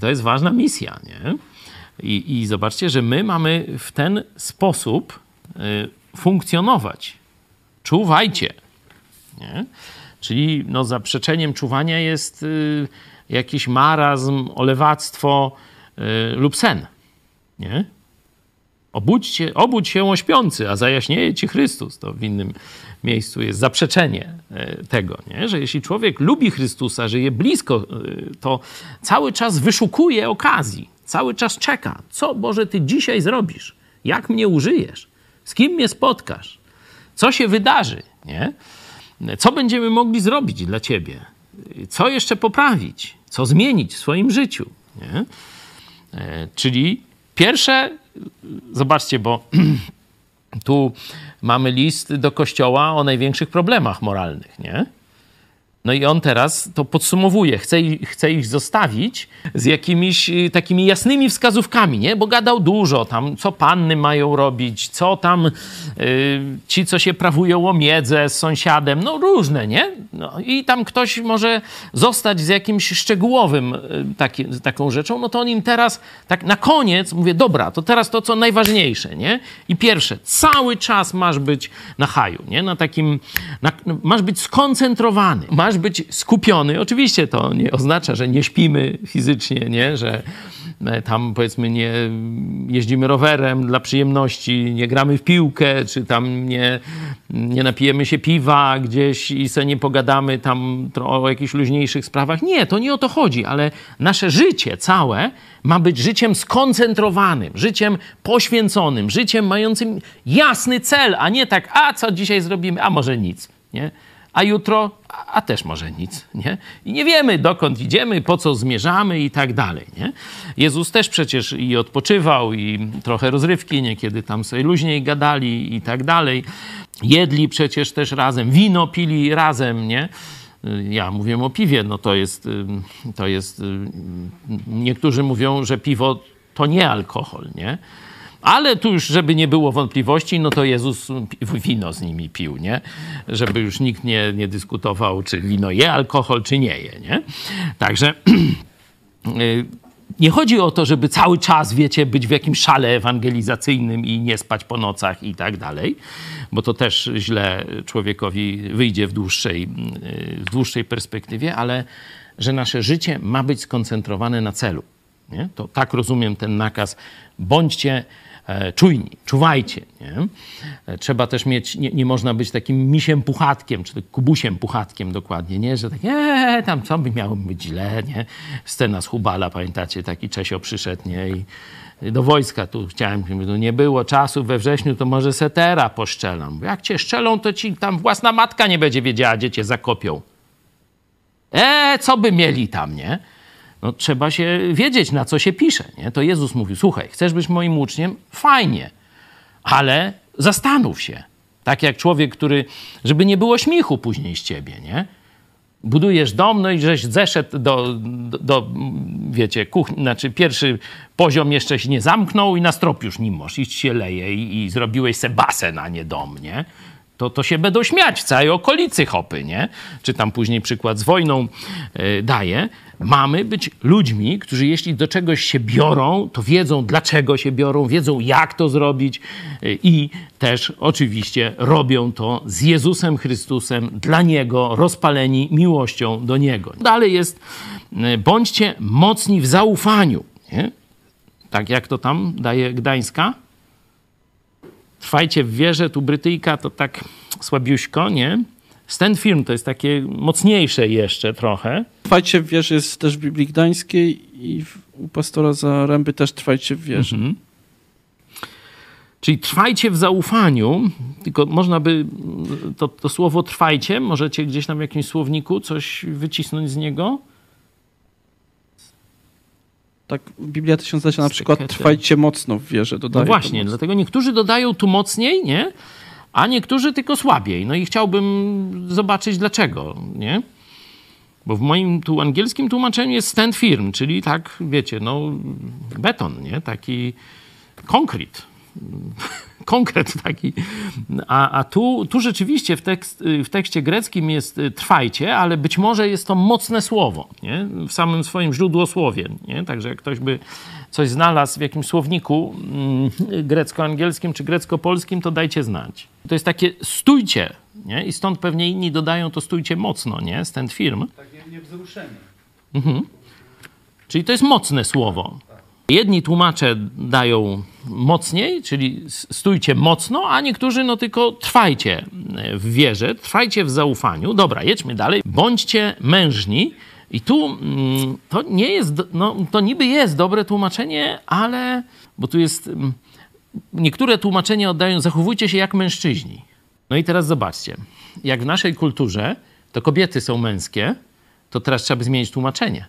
to jest ważna misja, nie? I, I zobaczcie, że my mamy w ten sposób y, funkcjonować. Czuwajcie, nie? Czyli no, zaprzeczeniem czuwania jest y, jakiś marazm, olewactwo y, lub sen. Nie? Obudźcie, obudź się o śpiący, a zajaśnieje ci Chrystus. To w innym miejscu jest zaprzeczenie y, tego, nie? że jeśli człowiek lubi Chrystusa, żyje blisko, y, to cały czas wyszukuje okazji, cały czas czeka. Co, Boże, Ty dzisiaj zrobisz? Jak mnie użyjesz? Z kim mnie spotkasz? Co się wydarzy? Nie? Co będziemy mogli zrobić dla Ciebie? Co jeszcze poprawić? Co zmienić w swoim życiu? Nie? E, Czyli pierwsze, zobaczcie, bo tu mamy list do kościoła o największych problemach moralnych, nie? No i on teraz to podsumowuje. Chce, chce ich zostawić z jakimiś y, takimi jasnymi wskazówkami, nie? Bo gadał dużo tam, co panny mają robić, co tam y, ci, co się prawują o miedzę z sąsiadem, no różne, nie? No, I tam ktoś może zostać z jakimś szczegółowym y, taki, taką rzeczą, no to on im teraz tak na koniec mówię, dobra, to teraz to, co najważniejsze, nie? I pierwsze, cały czas masz być na haju, nie? Na takim, na, masz być skoncentrowany, masz być skupiony. Oczywiście to nie oznacza, że nie śpimy fizycznie, nie? Że e, tam powiedzmy nie jeździmy rowerem dla przyjemności, nie gramy w piłkę, czy tam nie, nie napijemy się piwa gdzieś i sobie nie pogadamy tam o jakichś luźniejszych sprawach. Nie, to nie o to chodzi, ale nasze życie całe ma być życiem skoncentrowanym, życiem poświęconym, życiem mającym jasny cel, a nie tak, a co dzisiaj zrobimy, a może nic, nie? A jutro, a, a też może nic, nie? I nie wiemy, dokąd idziemy, po co zmierzamy i tak dalej, nie? Jezus też przecież i odpoczywał, i trochę rozrywki, niekiedy tam sobie luźniej gadali i tak dalej. Jedli przecież też razem, wino pili razem, nie? Ja mówię o piwie, no to jest, to jest, niektórzy mówią, że piwo to nie alkohol, nie? Ale tu już, żeby nie było wątpliwości, no to Jezus wino z nimi pił, nie? Żeby już nikt nie, nie dyskutował, czy wino je alkohol, czy nie je, nie? Także y, nie chodzi o to, żeby cały czas, wiecie, być w jakimś szale ewangelizacyjnym i nie spać po nocach i tak dalej, bo to też źle człowiekowi wyjdzie w dłuższej, w dłuższej perspektywie, ale że nasze życie ma być skoncentrowane na celu. Nie? To tak rozumiem ten nakaz. Bądźcie czujni, czuwajcie. Nie? E, trzeba też mieć, nie, nie, można być takim misiem puchatkiem, czy kubusiem puchatkiem dokładnie, nie? że tak, nie, tam co by miało być źle, nie? Scena z Hubala, pamiętacie, taki Czesio przyszedł, nie? I do wojska tu chciałem, nie było czasu we wrześniu, to może setera poszczelam. Bo jak cię szczelą, to ci tam własna matka nie będzie wiedziała, gdzie cię zakopią. E, co by mieli tam, nie? No, trzeba się wiedzieć, na co się pisze. Nie? To Jezus mówił: Słuchaj, chcesz być moim uczniem? Fajnie, ale zastanów się. Tak jak człowiek, który, żeby nie było śmiechu później z ciebie, nie? Budujesz dom, no i żeś zeszedł do, do, do wiecie, kuchni, znaczy pierwszy poziom jeszcze się nie zamknął i na strop już nie możesz, iść się leje i, i zrobiłeś se basen, nie dom, nie? To, to się będą śmiać całej okolicy hopy, nie? Czy tam później przykład z wojną yy, daje. Mamy być ludźmi, którzy jeśli do czegoś się biorą, to wiedzą dlaczego się biorą, wiedzą jak to zrobić yy, i też oczywiście robią to z Jezusem Chrystusem, dla Niego, rozpaleni miłością do Niego. Dalej jest, yy, bądźcie mocni w zaufaniu, nie? Tak jak to tam daje Gdańska? Trwajcie w wierze, tu Brytyjka to tak słabiuśko, nie? Stand Firm to jest takie mocniejsze jeszcze trochę. Trwajcie w wierze jest też w Biblii Gdańskiej i u pastora Zaręby też trwajcie w wierze. Mhm. Czyli trwajcie w zaufaniu, tylko można by to, to słowo trwajcie, możecie gdzieś tam w jakimś słowniku coś wycisnąć z niego? Tak, Biblia Tysiąclecia na przykład trwajcie mocno w wierze. Dodaje no właśnie, dlatego niektórzy dodają tu mocniej, nie? A niektórzy tylko słabiej. No i chciałbym zobaczyć dlaczego, nie? Bo w moim tu angielskim tłumaczeniu jest stand firm, czyli tak, wiecie, no beton, nie? Taki konkret konkret taki. A, a tu, tu rzeczywiście w, tekst, w tekście greckim jest y, trwajcie, ale być może jest to mocne słowo nie? w samym swoim źródłosłowie. Nie? Także jak ktoś by coś znalazł w jakimś słowniku mm, grecko-angielskim czy grecko-polskim, to dajcie znać. To jest takie stójcie, nie? i stąd pewnie inni dodają to stójcie mocno, nie? Stand firm. Takie niewzruszenie. Mhm. Czyli to jest mocne słowo. Jedni tłumacze dają mocniej, czyli stójcie mocno, a niektórzy no tylko trwajcie w wierze, trwajcie w zaufaniu. Dobra, jedźmy dalej. Bądźcie mężni. I tu mm, to nie jest, no to niby jest dobre tłumaczenie, ale, bo tu jest, mm, niektóre tłumaczenia oddają, zachowujcie się jak mężczyźni. No i teraz zobaczcie, jak w naszej kulturze to kobiety są męskie, to teraz trzeba by zmienić tłumaczenie.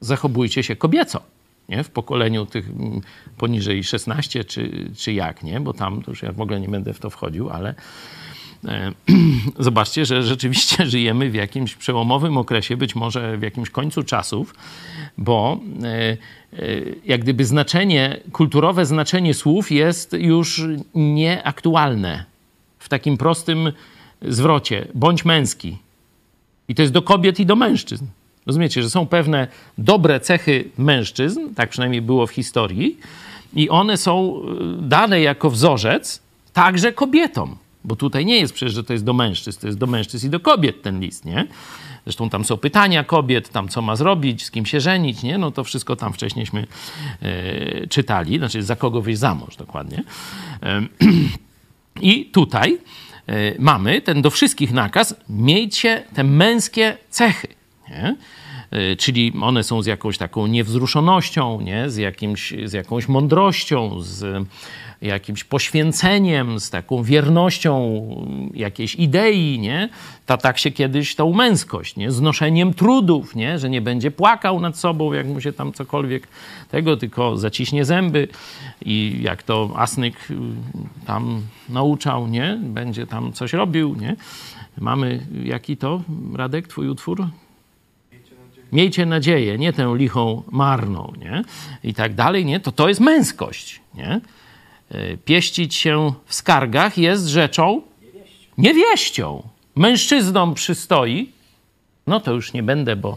Zachowujcie się kobieco nie? w pokoleniu tych mm, poniżej 16 czy, czy jak, nie? bo tam już ja w ogóle nie będę w to wchodził, ale e, zobaczcie, że rzeczywiście żyjemy w jakimś przełomowym okresie, być może w jakimś końcu czasów, bo e, e, jak gdyby znaczenie, kulturowe znaczenie słów jest już nieaktualne w takim prostym zwrocie. Bądź męski. I to jest do kobiet i do mężczyzn. Rozumiecie, że są pewne dobre cechy mężczyzn, tak przynajmniej było w historii, i one są y, dane jako wzorzec także kobietom. Bo tutaj nie jest przecież, że to jest do mężczyzn, to jest do mężczyzn i do kobiet ten list, nie? Zresztą tam są pytania kobiet, tam co ma zrobić, z kim się żenić, nie? No to wszystko tam wcześniejśmy e, czytali, znaczy za kogo wyjść za mąż dokładnie. E, I tutaj e, mamy ten do wszystkich nakaz, miejcie te męskie cechy. Nie? E, czyli one są z jakąś taką niewzruszonością, nie? Z, jakimś, z jakąś mądrością, z jakimś poświęceniem, z taką wiernością jakiejś idei, nie? Ta, tak się kiedyś tą męskość, nie? Znoszeniem trudów, nie? Że nie będzie płakał nad sobą, jak mu się tam cokolwiek tego, tylko zaciśnie zęby i jak to Asnyk y, tam nauczał, nie? Będzie tam coś robił, nie? Mamy jaki to, Radek, twój utwór? Miejcie nadzieję, nie tę lichą marną, nie? I tak dalej, nie? To to jest męskość, nie? E, pieścić się w skargach jest rzeczą niewieścią. Mężczyznom przystoi, no to już nie będę, bo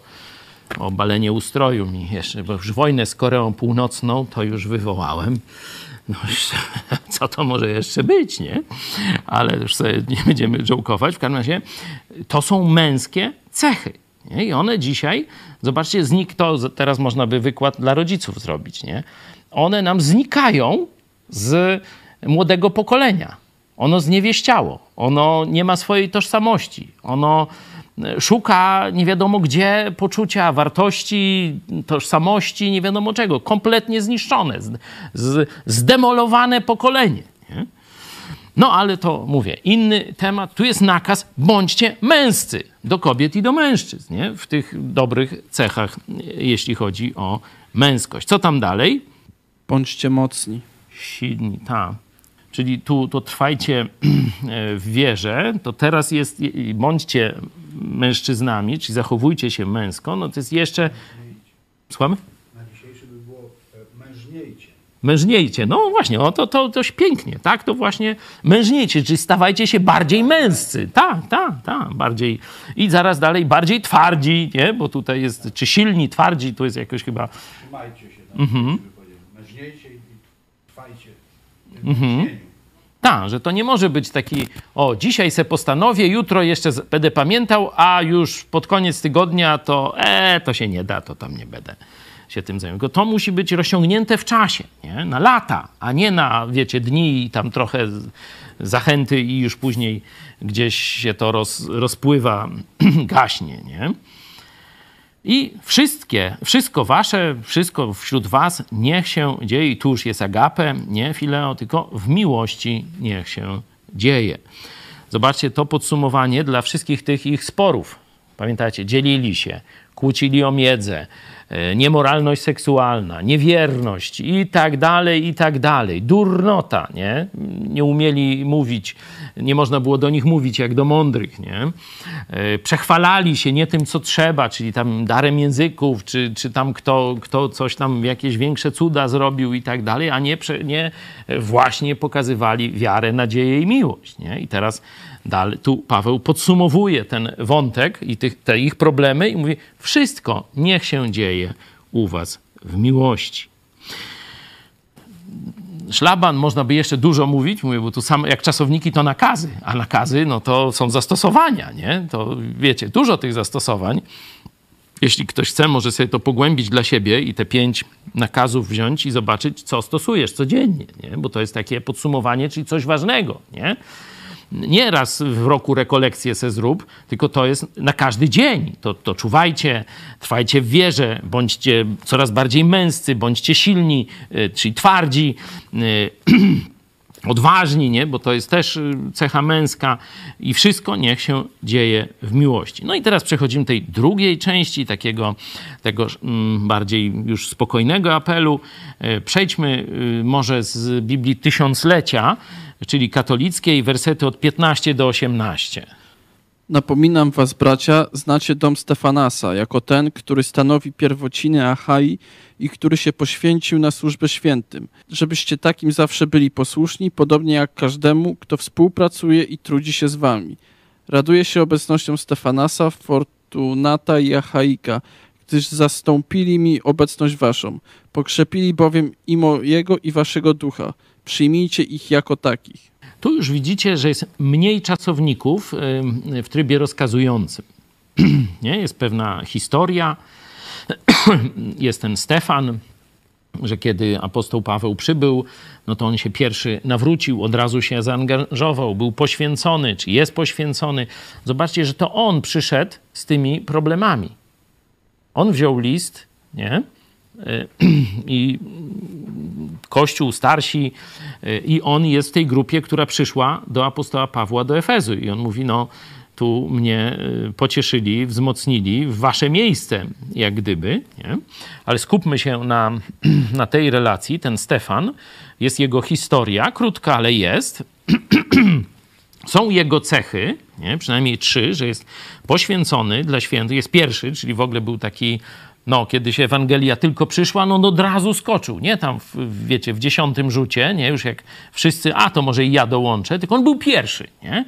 obalenie ustroju mi jeszcze, bo już wojnę z Koreą Północną to już wywołałem. No, co to może jeszcze być, nie? Ale już sobie nie będziemy jokować. W każdym razie to są męskie cechy. Nie? I one dzisiaj, zobaczcie, znik to teraz można by wykład dla rodziców zrobić, nie? One nam znikają z młodego pokolenia. Ono zniewieściało, ono nie ma swojej tożsamości, ono e, szuka nie wiadomo gdzie poczucia wartości, tożsamości, nie wiadomo czego. Kompletnie zniszczone, zdemolowane pokolenie. Nie? No ale to mówię, inny temat. Tu jest nakaz, bądźcie męscy do kobiet i do mężczyzn, nie? w tych dobrych cechach, jeśli chodzi o męskość. Co tam dalej? Bądźcie mocni. Silni, tak. Czyli tu to trwajcie w wierze, to teraz jest, bądźcie mężczyznami, czyli zachowujcie się męsko, no to jest jeszcze... Słuchamy? Na dzisiejszy by było e, mężniejcie. No właśnie, no to, to dość pięknie, tak? To właśnie mężniejcie, czyli stawajcie się bardziej męscy, tak, tak, tak, bardziej. I zaraz dalej, bardziej twardzi, nie? Bo tutaj jest, czy silni, twardzi, to jest jakoś chyba... Trzymajcie się, tam, mhm. mężniejcie i trwajcie w mhm. Tak, że to nie może być taki, o, dzisiaj se postanowię, jutro jeszcze będę pamiętał, a już pod koniec tygodnia to, e, to się nie da, to tam nie będę się tym zajmował. To musi być rozciągnięte w czasie, nie? na lata, a nie na, wiecie, dni i tam trochę zachęty i już później gdzieś się to roz, rozpływa, gaśnie, nie? I wszystkie, wszystko wasze, wszystko wśród was niech się dzieje, i tu już jest agape, nie fileo, tylko w miłości niech się dzieje. Zobaczcie to podsumowanie dla wszystkich tych ich sporów. Pamiętacie, dzielili się, kłócili o miedzę, niemoralność seksualna, niewierność i tak dalej, i tak dalej. Durnota, nie? Nie umieli mówić, nie można było do nich mówić jak do mądrych, nie? E, przechwalali się nie tym, co trzeba, czyli tam darem języków, czy, czy tam kto, kto coś tam, jakieś większe cuda zrobił i tak dalej, a nie, nie właśnie pokazywali wiarę, nadzieję i miłość, nie? I teraz Dalej, tu Paweł podsumowuje ten wątek i tych, te ich problemy i mówi: Wszystko niech się dzieje u Was w miłości. Szlaban można by jeszcze dużo mówić, mówię, bo tu sam, jak czasowniki to nakazy, a nakazy no to są zastosowania, nie? To wiecie, dużo tych zastosowań. Jeśli ktoś chce, może sobie to pogłębić dla siebie i te pięć nakazów wziąć i zobaczyć, co stosujesz codziennie, nie? Bo to jest takie podsumowanie, czyli coś ważnego, nie? Nie raz w roku rekolekcję se zrób, tylko to jest na każdy dzień. To, to czuwajcie, trwajcie w wierze, bądźcie coraz bardziej męscy, bądźcie silni, y, czyli twardzi, y, odważni, nie? bo to jest też y, cecha męska i wszystko niech się dzieje w miłości. No i teraz przechodzimy tej drugiej części, takiego tego mm, bardziej już spokojnego apelu. Przejdźmy może z Biblii Tysiąclecia, czyli katolickiej, wersety od 15 do 18. Napominam was, bracia, znacie dom Stefanasa, jako ten, który stanowi pierwociny Achai i który się poświęcił na służbę świętym, żebyście takim zawsze byli posłuszni, podobnie jak każdemu, kto współpracuje i trudzi się z wami. Raduję się obecnością Stefanasa, Fortunata i Achaika, gdyż zastąpili mi obecność waszą. Pokrzepili bowiem i mojego i waszego ducha przyjmijcie ich jako takich. Tu już widzicie, że jest mniej czasowników w trybie rozkazującym. Nie? Jest pewna historia. jest ten Stefan, że kiedy apostoł Paweł przybył, no to on się pierwszy nawrócił, od razu się zaangażował, był poświęcony, czy jest poświęcony. Zobaczcie, że to on przyszedł z tymi problemami. On wziął list, nie? i Kościół, starsi i on jest w tej grupie, która przyszła do apostoła Pawła do Efezu i on mówi, no tu mnie y, pocieszyli, wzmocnili w wasze miejsce, jak gdyby. Nie? Ale skupmy się na, na tej relacji. Ten Stefan, jest jego historia, krótka, ale jest. Są jego cechy, nie? przynajmniej trzy, że jest poświęcony dla świętych, jest pierwszy, czyli w ogóle był taki no, kiedy się Ewangelia tylko przyszła, no, no od razu skoczył, nie? Tam, w, wiecie, w dziesiątym rzucie, nie? Już jak wszyscy, a to może i ja dołączę, tylko on był pierwszy, nie?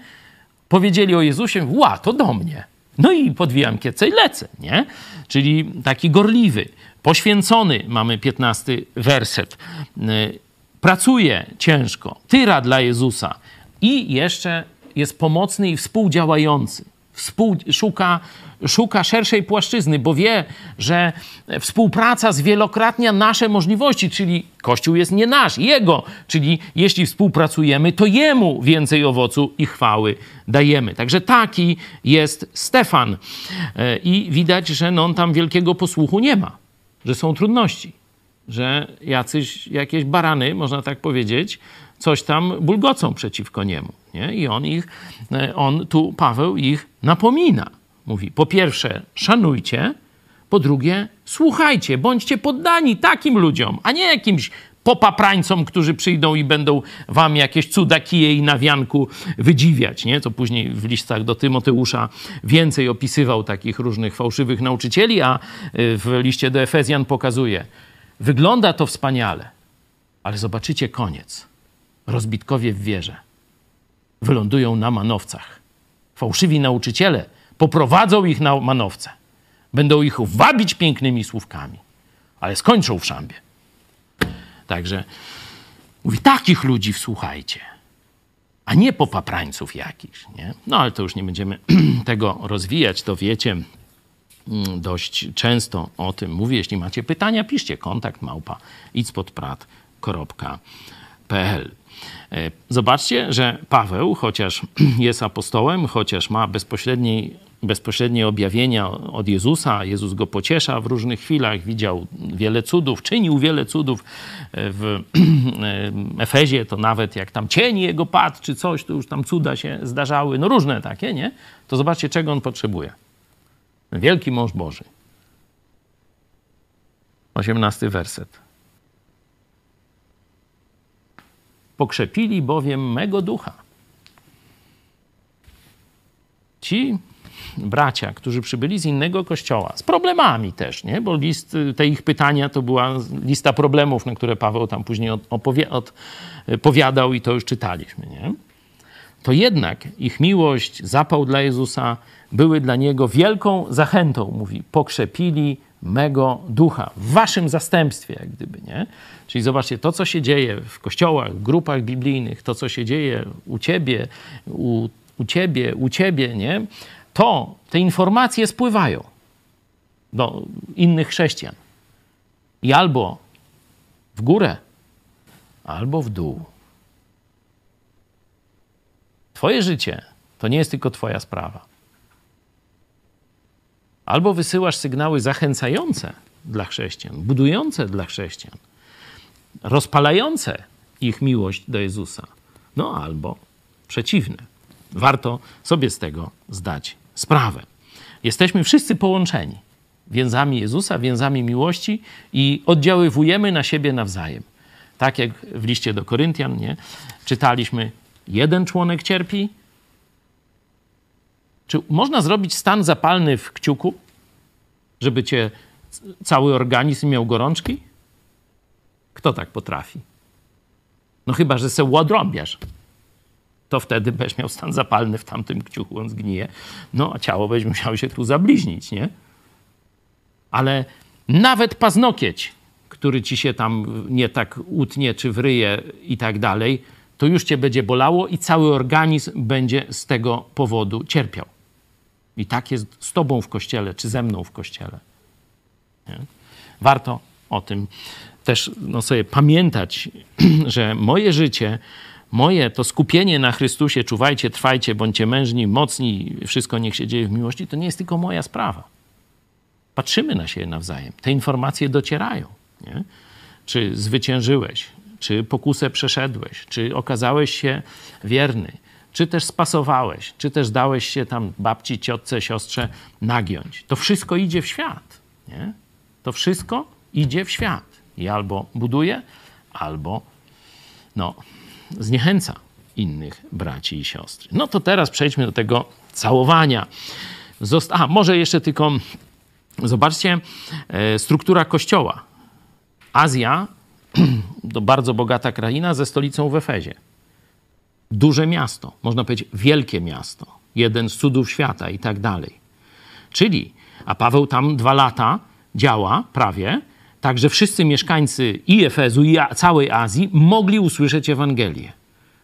Powiedzieli o Jezusie, ła, to do mnie, No i podwijam kiece i lecę, nie? Czyli taki gorliwy, poświęcony, mamy 15 werset. Y, Pracuje ciężko, tyra dla Jezusa i jeszcze jest pomocny i współdziałający. Współ, szuka, szuka szerszej płaszczyzny, bo wie, że współpraca zwielokrotnia nasze możliwości, czyli Kościół jest nie nasz, Jego, czyli jeśli współpracujemy, to Jemu więcej owocu i chwały dajemy. Także taki jest Stefan. E, I widać, że no, on tam wielkiego posłuchu nie ma, że są trudności, że jacyś, jakieś barany, można tak powiedzieć, coś tam bulgocą przeciwko niemu. Nie? I on ich, e, on tu, Paweł ich napomina. Mówi, po pierwsze, szanujcie, po drugie, słuchajcie, bądźcie poddani takim ludziom, a nie jakimś popaprańcom, którzy przyjdą i będą wam jakieś cuda kije i na wianku wydziwiać, nie? Co później w listach do Tymoteusza więcej opisywał takich różnych fałszywych nauczycieli, a y, w liście do Efezjan pokazuje, wygląda to wspaniale, ale zobaczycie koniec. Rozbitkowie w wierze wylądują na manowcach. Fałszywi nauczyciele poprowadzą ich na manowce. Będą ich wabić pięknymi słówkami, ale skończą w szambie. Także mówi, takich ludzi wsłuchajcie, a nie popaprańców jakichś. Nie? No ale to już nie będziemy tego rozwijać, to wiecie. Mm, Dość często o tym mówię. Jeśli macie pytania, piszcie kontakt małpa idspodprat.pl. E, Zobaczcie, że Paweł, chociaż jest apostołem, chociaż ma bezpośredniej bezpośrednie objawienia od Jezusa, Jezus go pociesza w różnych chwilach, widział wiele cudów, czynił wiele cudów w Efezie, to nawet jak tam cień jego padł, czy coś, to już tam cuda się zdarzały, no różne takie, nie? To zobaczcie, czego on potrzebuje. Wielki mąż Boży. 18 werset. Pokrzepili bowiem mego ducha. Ci bracia, którzy przybyli z innego kościoła, z problemami też, nie? bo list, te ich pytania to była lista problemów, na które Paweł tam później opowie, odpowiadał i to już czytaliśmy. Nie? To jednak ich miłość, zapał dla Jezusa były dla niego wielką zachętą, mówi, pokrzepili mego ducha w waszym zastępstwie, jak gdyby, nie? Czyli zobaczcie, to, co się dzieje w kościołach, grupach biblijnych, to, co się dzieje u ciebie, u, u ciebie, u ciebie, nie? To, te informacje spływają do innych chrześcijan. I albo w górę, albo w dół. Twoje życie to nie jest tylko Twoja sprawa. Albo wysyłasz sygnały zachęcające dla chrześcijan, budujące dla chrześcijan, rozpalające ich miłość do Jezusa, no albo przeciwne. Warto sobie z tego zdać sprawę. Jesteśmy wszyscy połączeni więzami Jezusa, więzami miłości i oddziaływujemy na siebie nawzajem. Tak jak w liście do Koryntian, nie? Czytaliśmy, jeden członek cierpi. Czy można zrobić stan zapalny w kciuku, żeby cię cały organizm miał gorączki? Kto tak potrafi? No chyba, że se łodrąbiasz. To wtedy będziesz miał stan zapalny w tamtym kciuku, on zgnije. No, a ciało będzie musiało się tu zabliźnić, nie? Ale nawet paznokieć, który ci się tam nie tak utnie, czy wryje i tak dalej, to już cię będzie bolało i cały organizm będzie z tego powodu cierpiał. I tak jest z tobą w kościele, czy ze mną w kościele. Nie? Warto o tym też no, sobie pamiętać, że moje życie, moje to skupienie na Chrystusie, czuwajcie, trwajcie, bądźcie mężni, mocni, wszystko niech się dzieje w miłości, to nie jest tylko moja sprawa. Patrzymy na siebie nawzajem. Te informacje docierają. Nie? Czy zwyciężyłeś, czy pokusę przeszedłeś, czy okazałeś się wierny, czy też spasowałeś, czy też dałeś się tam babci, ciotce, siostrze nagiąć. To wszystko idzie w świat. Nie? To wszystko idzie w świat. I albo buduje, albo no, zniechęca innych braci i siostry. No to teraz przejdźmy do tego całowania. Zosta A, może jeszcze tylko zobaczcie e, struktura kościoła. Azja to bardzo bogata kraina ze stolicą w Efezie. Duże miasto, można powiedzieć wielkie miasto, jeden z cudów świata i tak dalej. Czyli, a Paweł tam dwa lata działa prawie, tak że wszyscy mieszkańcy i Efezu, i całej Azji mogli usłyszeć Ewangelię.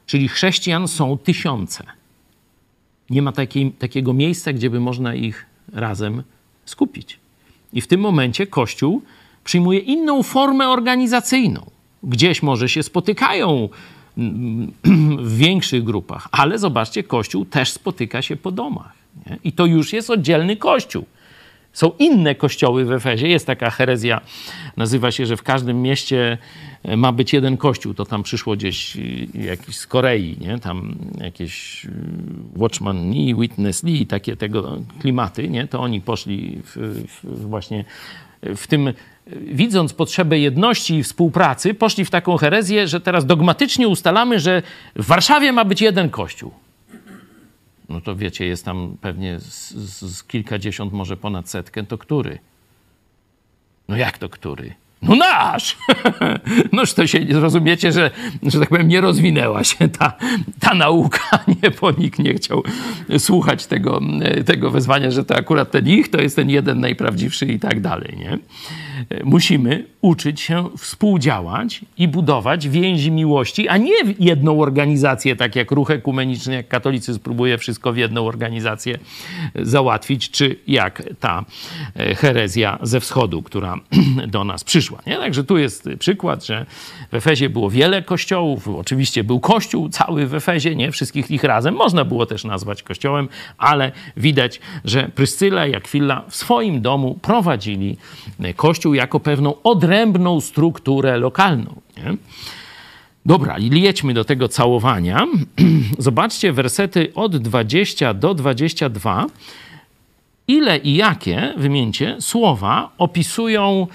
Czyli chrześcijan są tysiące. Nie ma takiej, takiego miejsca, gdzie by można ich razem skupić. I w tym momencie Kościół przyjmuje inną formę organizacyjną. Gdzieś może się spotykają mm, w większych grupach, ale zobaczcie, Kościół też spotyka się po domach. Nie? I to już jest oddzielny Kościół. Są inne kościoły w Efezie. Jest taka herezja, nazywa się, że w każdym mieście e, ma być jeden kościół. To tam przyszło gdzieś y, jakiś z Korei, nie? Tam jakieś y, Watchman Lee, Witness Lee, takie tego klimaty, nie? To oni poszli w, w, właśnie w tym, widząc potrzebę jedności i współpracy, poszli w taką herezję, że teraz dogmatycznie ustalamy, że w Warszawie ma być jeden kościół. No to wiecie, jest tam pewnie z, z, kilkadziesiąt, może ponad setkę, to który? No jak to który? No nasz! Noż to się rozumiecie, że, że tak powiem, nie rozwinęła się ta, ta nauka, nie, bo nikt nie chciał słuchać tego, tego wezwania, że to akurat ten ich, to jest ten jeden najprawdziwszy i tak dalej, nie? Musimy uczyć się współdziałać i budować więzi miłości, a nie jedną organizację, tak jak ruch ekumeniczny, jak katolicyzm próbuje wszystko w jedną organizację załatwić, czy jak ta e, herezja ze wschodu, która do nas przyszła. Nie? Także tu jest przykład, że w Efezie było wiele kościołów. Oczywiście był kościół cały w Efezie, nie wszystkich ich razem. Można było też nazwać kościołem, ale widać, że Pryscyla i Akwilla w swoim domu prowadzili kościół jako pewną odrębną strukturę lokalną. Nie? Dobra, i jedźmy do tego całowania. Zobaczcie wersety od 20 do 22. Ile i jakie, wymieńcie, słowa opisują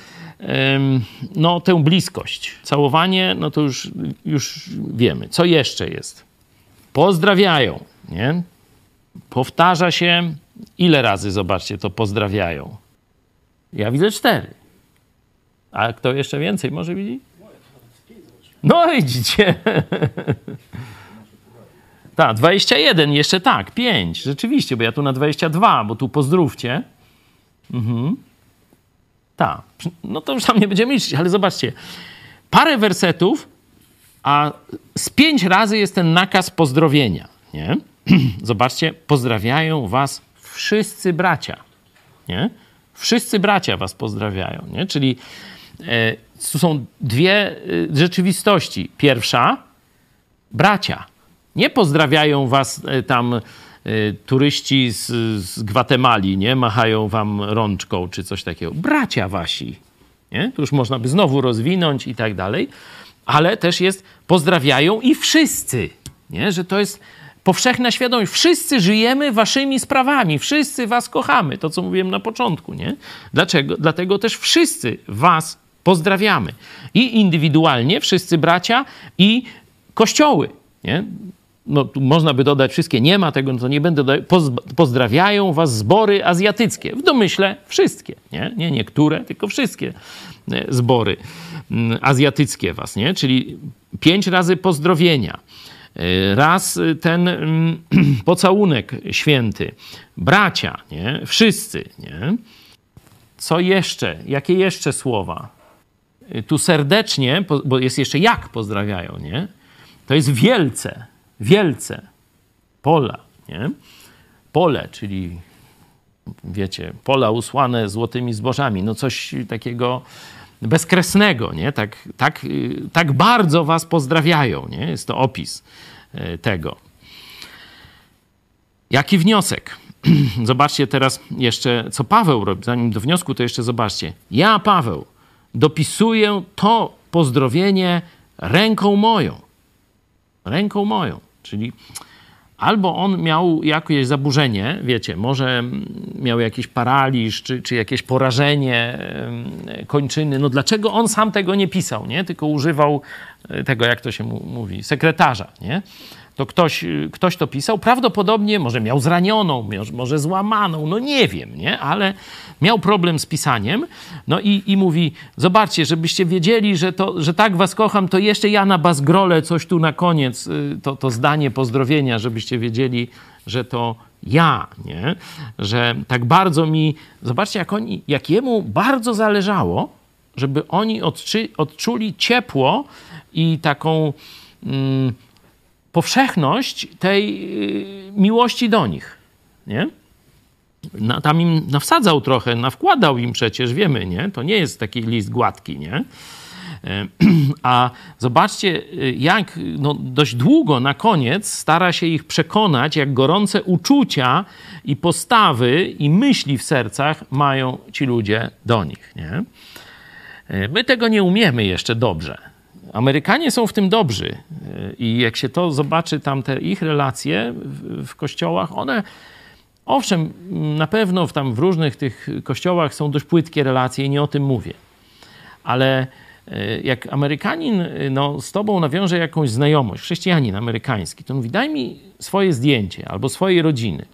no, tę bliskość. Całowanie, no to już, już wiemy. Co jeszcze jest? Pozdrawiają, nie? Powtarza się, ile razy, zobaczcie, to pozdrawiają. Ja widzę cztery. A kto jeszcze więcej może widzi? No widzicie. Tak, 21, jeszcze tak, 5, rzeczywiście, bo ja tu na 22, bo tu pozdrówcie. Mhm. Tak, no to już tam nie będziemy liczyć, ale zobaczcie. Parę wersetów, a z pięć razy jest ten nakaz pozdrowienia, nie? Zobaczcie, pozdrawiają was wszyscy bracia, nie? Wszyscy bracia was pozdrawiają, nie? Czyli tu są dwie e, rzeczywistości. Pierwsza, bracia. Nie pozdrawiają was e, tam e, turyści z, z Gwatemali, nie? Machają wam rączką czy coś takiego. Bracia wasi. Nie? Tu już można by znowu rozwinąć i tak dalej. Ale też jest pozdrawiają i wszyscy. Nie? Że to jest powszechna świadomość. Wszyscy żyjemy waszymi sprawami. Wszyscy was kochamy. To, co mówiłem na początku. Nie? Dlaczego? Dlatego też wszyscy was pozdrawiamy. I indywidualnie, wszyscy bracia, i kościoły. Nie? no, tu można by dodać wszystkie, nie ma tego, no to nie będę dodać. Poz, pozdrawiają was zbory azjatyckie. W domyśle wszystkie, nie? Nie niektóre, tylko wszystkie e, zbory mm, azjatyckie was, nie? Czyli pięć razy pozdrowienia. E, Raz ten mm, pocałunek święty. Bracia, nie? Wszyscy, nie? Co jeszcze? Jakie jeszcze słowa? E, Tu serdecznie, bo jest jeszcze jak pozdrawiają, nie? To jest wielce, wielce. Pola, nie? Pole, czyli wiecie, pola usłane złotymi zbożami. No coś takiego bezkresnego, nie? Tak, tak, tak bardzo was pozdrawiają, nie? Jest to opis y, tego. Jaki wniosek? Zobaczcie teraz jeszcze, co Paweł robi. Zanim do wniosku, to jeszcze zobaczcie. Ja, Paweł, dopisuję to pozdrowienie ręką moją. Ręką moją. Czyli albo on miał jakieś zaburzenie, wiecie, może miał jakiś paraliż, czy, czy jakieś porażenie kończyny. No dlaczego on sam tego nie pisał, nie? Tylko używał e, tego, jak to się mówi, sekretarza, nie? To ktoś, ktoś to pisał, prawdopodobnie może miał zranioną, może- może złamaną, no nie wiem, nie? Ale miał problem z pisaniem, no i, i mówi, zobaczcie, żebyście wiedzieli, że, to, że tak was kocham, to jeszcze ja na Bazgrole coś tu na koniec, y, to, to zdanie pozdrowienia, żebyście wiedzieli, że to ja, nie? Że tak bardzo mi, zobaczcie, jak oni, jak jemu bardzo zależało, żeby oni odczy, odczuli ciepło i taką mm, powszechność tej y, miłości do nich, nie? Na, tam im nawsadzał trochę, nawkładał im przecież, wiemy, nie? To nie jest taki list gładki, nie? E, A zobaczcie, y, jak no, dość długo na koniec stara się ich przekonać, jak gorące uczucia i postawy i myśli w sercach mają ci ludzie do nich. Nie? E, My tego nie umiemy jeszcze dobrze. Amerykanie są w tym dobrzy e, i jak się to zobaczy, tam te ich relacje w, w kościołach, one owszem, na pewno w, tam w różnych tych kościołach są dość płytkie relacje i nie o tym mówię. Ale e, jak Amerykanin e, no, z tobą nawiąże jakąś znajomość, chrześcijanin amerykański, to mówi, daj mi swoje zdjęcie albo swojej rodziny.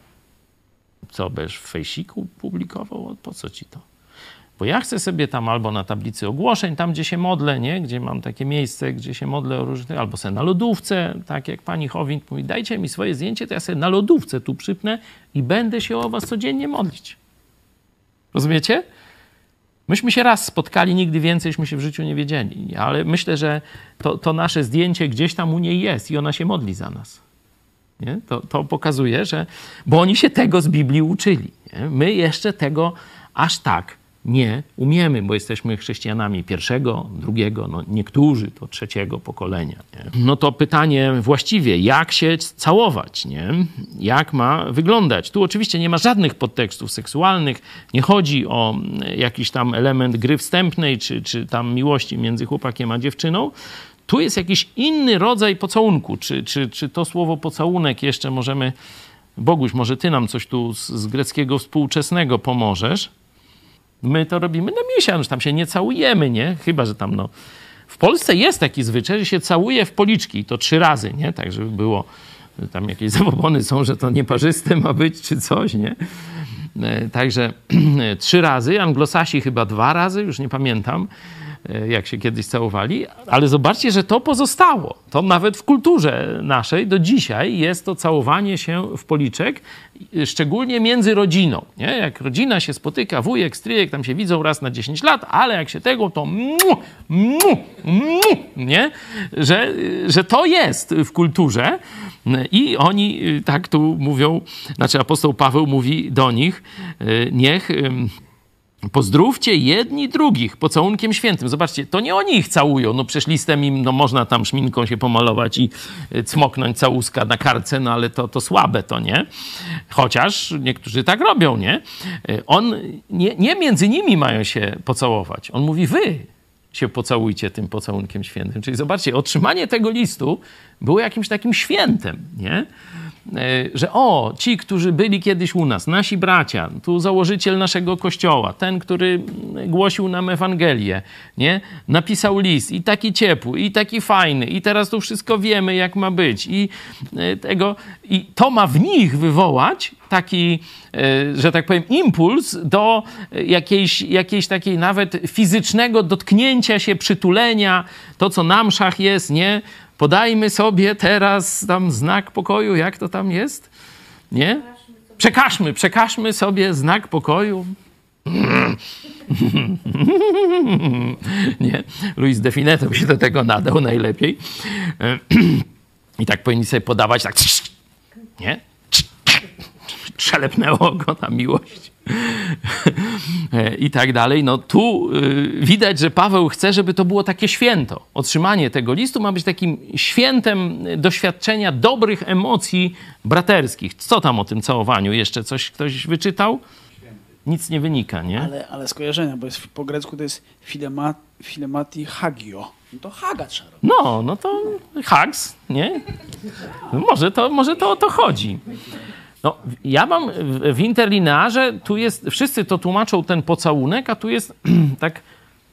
Co, będziesz w fejsiku publikował? Po co ci to? Bo ja chcę sobie tam albo na tablicy ogłoszeń, tam gdzie się modlę, nie? gdzie mam takie miejsce, gdzie się modlę o różnych, albo sobie na lodówce, tak jak pani Howind mówi, dajcie mi swoje zdjęcie, to ja sobie na lodówce tu przypnę i będę się o was codziennie modlić. Rozumiecie? Myśmy się raz spotkali, nigdy więceyśmy się w życiu nie wiedzieli, ale myślę, że to, to nasze zdjęcie gdzieś tam u niej jest i ona się modli za nas. Nie? To, to pokazuje, że. Bo oni się tego z Biblii uczyli. Nie? My jeszcze tego aż tak nie umiemy, bo jesteśmy chrześcijanami pierwszego, drugiego, no niektórzy to trzeciego pokolenia. Nie? No to pytanie właściwie, jak się całować, nie? Jak ma wyglądać? Tu oczywiście nie ma żadnych podtekstów seksualnych, nie chodzi o jakiś tam element gry wstępnej, czy, czy tam miłości między chłopakiem a dziewczyną. Tu jest jakiś inny rodzaj pocałunku. Czy, czy, czy to słowo pocałunek jeszcze możemy... Boguś, może ty nam coś tu z, z greckiego współczesnego pomożesz? My to robimy na miesiąc, tam się nie całujemy, nie? Chyba, że tam no... W Polsce jest taki zwyczaj, że się całuje w policzki to trzy razy, nie? Tak, żeby było... Tam jakieś zabobony są, że to nieparzyste ma być, czy coś, nie? E, Także trzy razy, anglosasi chyba dwa razy, już nie pamiętam, jak się kiedyś całowali, ale zobaczcie, że to pozostało. To nawet w kulturze naszej do dzisiaj jest to całowanie się w policzek, e, szczególnie między rodziną. Nie? Jak rodzina się spotyka, wujek, stryjek, tam się widzą raz na 10 lat, ale jak się tego, to mu, mu, mu, nie? Że, że to jest w kulturze i oni tak tu mówią, znaczy apostoł Paweł mówi do nich, niech Pozdrówcie jedni drugich pocałunkiem świętym. Zobaczcie, to nie oni ich całują. No przecież listem im no, można tam szminką się pomalować i y, cmoknąć całuska na karce, no ale to, to słabe to, nie? Chociaż niektórzy tak robią, nie? Y, On, nie, nie między nimi mają się pocałować. On mówi, wy się pocałujcie tym pocałunkiem świętym. Czyli zobaczcie, otrzymanie tego listu było jakimś takim świętem, nie? E, że o, ci, którzy byli kiedyś u nas, nasi bracia, tu założyciel naszego kościoła, ten, który głosił nam Ewangelię, nie? napisał list i taki ciepły, i taki fajny, i teraz tu wszystko wiemy, jak ma być. I, e, tego, i to ma w nich wywołać taki, e, że tak powiem, impuls do jakiejś, jakiejś takiej nawet fizycznego dotknięcia się, przytulenia, to co na mszach jest, nie? Podajmy sobie teraz tam znak pokoju, jak to tam jest? Nie? Przekażmy, przekażmy sobie znak pokoju. Nie, Luis Defineto by się do tego nadał najlepiej. I tak powinni sobie podawać tak, nie? Trzelepnęło go na miłość. I tak dalej. No tu y, widać, że Paweł chce, żeby to było takie święto. Otrzymanie tego listu ma być takim świętem doświadczenia dobrych emocji braterskich. Co tam o tym całowaniu? Jeszcze coś ktoś wyczytał? Nic nie wynika, nie? Ale, ale skojarzenia, bo jest, po grecku to jest filema, filemati hagio. No to haga trzeba robić. No, no to hags, nie? No może, to, może to o to chodzi. No, ja mam w, interlinearze, tu jest, wszyscy to tłumaczą ten pocałunek, a tu jest tak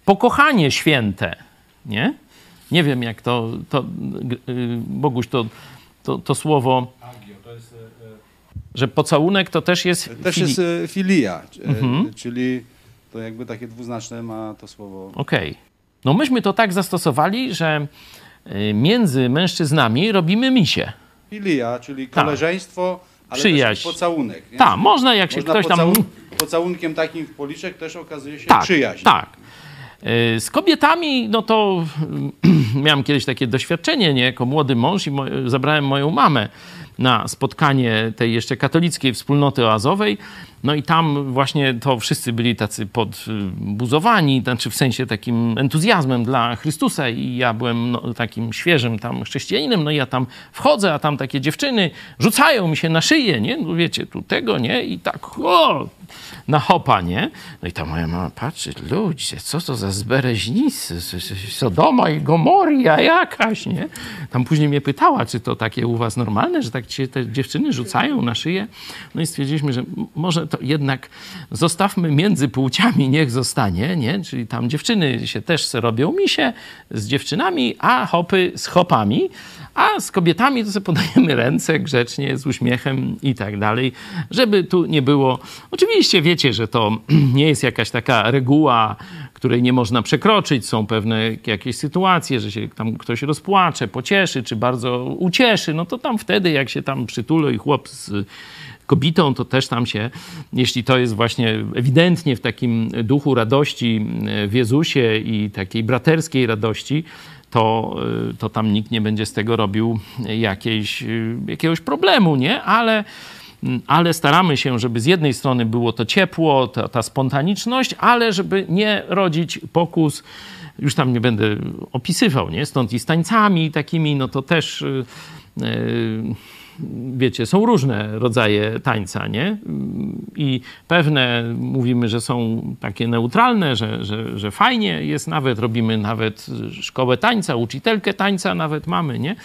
pokochanie święte, nie? Nie wiem, jak to, to y, Boguś, to, to, to słowo, że pocałunek to też jest... Też fili- jest e, filia, e, Mhm. czyli to jakby takie dwuznaczne ma to słowo. Okej. No myśmy to tak zastosowali, że między mężczyznami robimy misie. Filia, czyli Tak. Ale przyjaźń. pocałunek. nie? Tak, można jak się Można ktoś tam... pocałun- Pocałunkiem takim w policzek też okazuje się Tak, przyjaźń. tak. Y, Z kobietami, no to miałem kiedyś takie doświadczenie, nie, jako młody mąż i mo zabrałem moją mamę na spotkanie tej jeszcze katolickiej wspólnoty oazowej. No i tam właśnie to wszyscy byli tacy podbuzowani, znaczy w sensie takim entuzjazmem dla Chrystusa i ja byłem no, takim świeżym tam chrześcijaninem, no i ja tam wchodzę, a tam takie dziewczyny rzucają mi się na szyję, nie? No wiecie, tu tego, nie? I tak, o, na hopa, nie? No i ta moja mama patrzy, ludzie, co to za zbereźnicy, Sodoma i Gomoria jakaś, nie? Tam później mnie pytała, czy to takie u was normalne, że tak się te dziewczyny rzucają na szyję. No i stwierdziliśmy, że może to jednak zostawmy między płciami, niech zostanie, nie? Czyli tam dziewczyny się też robią misie z dziewczynami, a hopy z hopami, a z kobietami to sobie podajemy ręce grzecznie, z uśmiechem i tak dalej, żeby tu nie było. Oczywiście wiecie, że to nie jest jakaś taka reguła, której nie można przekroczyć. Są pewne jakieś sytuacje, że się tam ktoś rozpłacze, pocieszy, czy bardzo ucieszy. No to tam wtedy, jak się tam przytulą i chłop z kobietą, to też tam się, jeśli to jest właśnie ewidentnie w takim duchu radości w Jezusie i takiej braterskiej radości, to, y, to tam nikt nie będzie z tego robił jakiejś, y, jakiegoś problemu, nie? Ale, ale staramy się, żeby z jednej strony było to ciepło, ta, ta spontaniczność, ale żeby nie rodzić pokus, już tam nie będę opisywał, nie? Stąd i z tańcami takimi, no to też... y, y, wiecie, są różne rodzaje tańca, nie? I pewne mówimy, że są takie neutralne, że, że, że fajnie jest nawet, robimy nawet szkołę tańca, uczytelkę tańca nawet mamy, nie?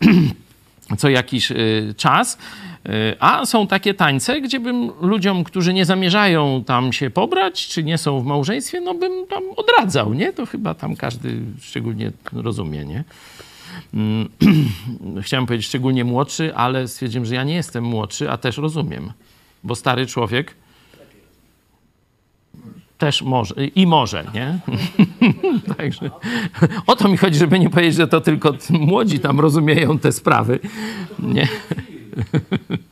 Co jakiś y, czas. Y, A są takie tańce, gdzie bym ludziom, którzy nie zamierzają tam się pobrać, czy nie są w małżeństwie, no bym tam odradzał, nie? To chyba tam każdy szczególnie rozumie, nie? Mm, chciałem powiedzieć szczególnie młodszy, ale stwierdziłem, że ja nie jestem młodszy, a też rozumiem, bo stary człowiek też może i może, nie? Także o to mi chodzi, żeby nie powiedzieć, że to tylko młodzi tam rozumieją te sprawy. Nie.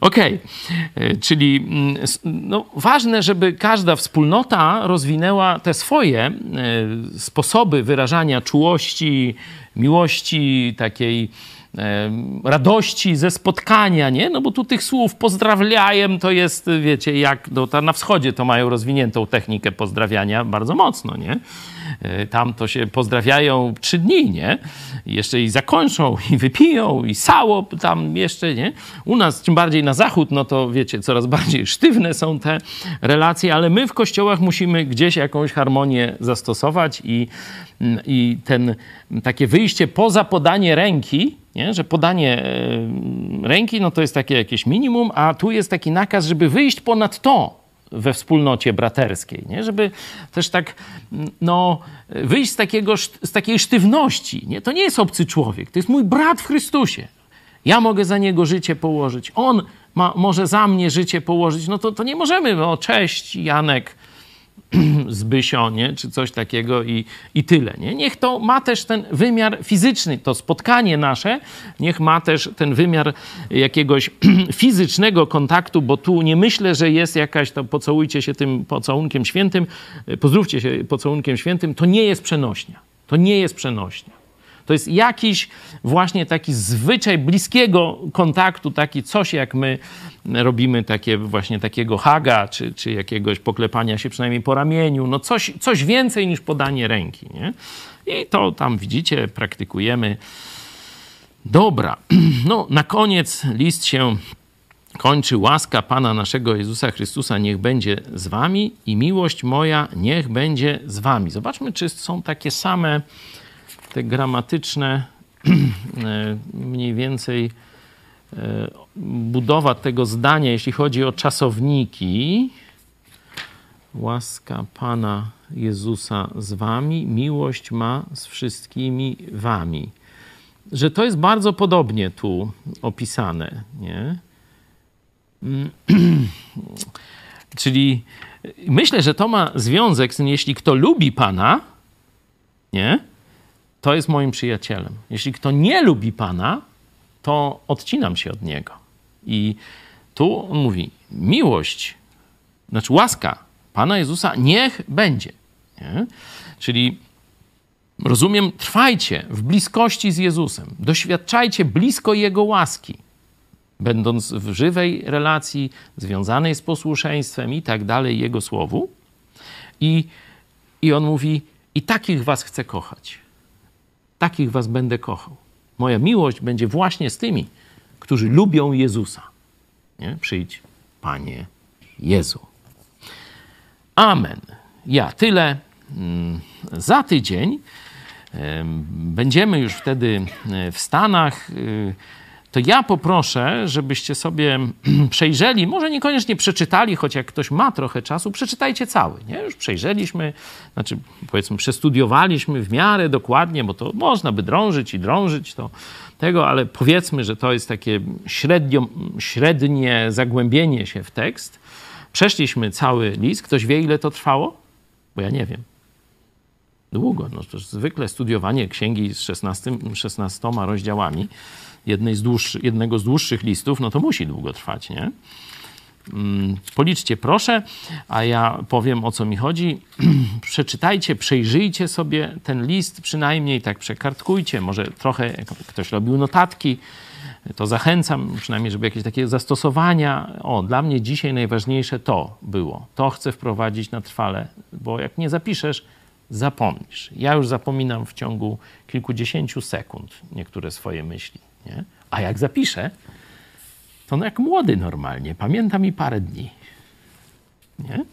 Okej, okay. czyli mm, no, ważne, żeby każda wspólnota rozwinęła te swoje e, sposoby wyrażania czułości, miłości, takiej e, radości ze spotkania, nie? No bo tu tych słów pozdrawiajem to jest, wiecie, jak no, ta na wschodzie to mają rozwiniętą technikę pozdrawiania bardzo mocno, nie? E, Tam to się pozdrawiają trzy dni, nie? Jeszcze i zakończą, i wypiją, i sało tam jeszcze, nie? U nas, czym bardziej na zachód, no to wiecie, coraz bardziej sztywne są te relacje, ale my w kościołach musimy gdzieś jakąś harmonię zastosować i, i ten takie wyjście poza podanie ręki, nie? że podanie e, ręki, no to jest takie jakieś minimum, a tu jest taki nakaz, żeby wyjść ponad to, we wspólnocie braterskiej, nie? żeby też tak no, wyjść z, takiego, z takiej sztywności. Nie? To nie jest obcy człowiek, to jest mój brat w Chrystusie. Ja mogę za niego życie położyć, on ma, może za mnie życie położyć. No to, to nie możemy, no cześć Janek, Zbysio, nie? czy coś takiego i, i tyle. Nie? Niech to ma też ten wymiar fizyczny, to spotkanie nasze, niech ma też ten wymiar jakiegoś fizycznego kontaktu, bo tu nie myślę, że jest jakaś, to pocałujcie się tym pocałunkiem świętym, pozdrówcie się pocałunkiem świętym, to nie jest przenośnia. To nie jest przenośnia. To jest jakiś właśnie taki zwyczaj bliskiego kontaktu, taki coś jak my robimy takie właśnie takiego haga, czy, czy jakiegoś poklepania się przynajmniej po ramieniu, no coś, coś więcej niż podanie ręki, nie? I to tam widzicie, praktykujemy. Dobra, no na koniec list się kończy. Łaska Pana naszego Jezusa Chrystusa niech będzie z wami i miłość moja niech będzie z wami. Zobaczmy, czy są takie same te gramatyczne e, mniej więcej e, budowa tego zdania, jeśli chodzi o czasowniki. Łaska Pana Jezusa z wami, miłość ma z wszystkimi wami. Że to jest bardzo podobnie tu opisane, nie? Czyli myślę, że to ma związek z tym, jeśli kto lubi Pana, nie? To jest moim przyjacielem. Jeśli kto nie lubi Pana, to odcinam się od niego. I tu on mówi: miłość, znaczy łaska Pana Jezusa niech będzie. Nie? Czyli rozumiem, trwajcie w bliskości z Jezusem, doświadczajcie blisko Jego łaski, będąc w żywej relacji związanej z posłuszeństwem i tak dalej Jego słowu. I, I on mówi: I takich was chcę kochać. Takich was będę kochał. Moja miłość będzie właśnie z tymi, którzy lubią Jezusa. Nie? Przyjdź, Panie Jezu. Amen. Ja tyle. Mm, Za tydzień em, będziemy już wtedy e, w Stanach. To ja poproszę, żebyście sobie przejrzeli, może niekoniecznie przeczytali, choć jak ktoś ma trochę czasu, przeczytajcie cały. Nie? Już przejrzeliśmy, znaczy powiedzmy przestudiowaliśmy w miarę dokładnie, bo to można by drążyć i drążyć to tego, ale powiedzmy, że to jest takie średnio, średnie zagłębienie się w tekst. Przeszliśmy cały list. Ktoś wie, ile to trwało? Bo ja nie wiem. Długo. No to zwykle studiowanie księgi z 16, 16 rozdziałami, jednej z dłuższy, jednego z dłuższych listów, no to musi długo trwać, nie? Mm, Policzcie proszę, a ja powiem o co mi chodzi. Przeczytajcie, przejrzyjcie sobie ten list, przynajmniej tak przekartkujcie. Może trochę ktoś robił notatki, to zachęcam przynajmniej, żeby jakieś takie zastosowania. O, dla mnie dzisiaj najważniejsze to było. To chcę wprowadzić na trwale, bo jak nie zapiszesz, zapomnisz. Ja już zapominam w ciągu kilkudziesięciu sekund niektóre swoje myśli. Nie? A jak zapiszę, to no jak młody normalnie. Pamiętam i parę dni. Nie?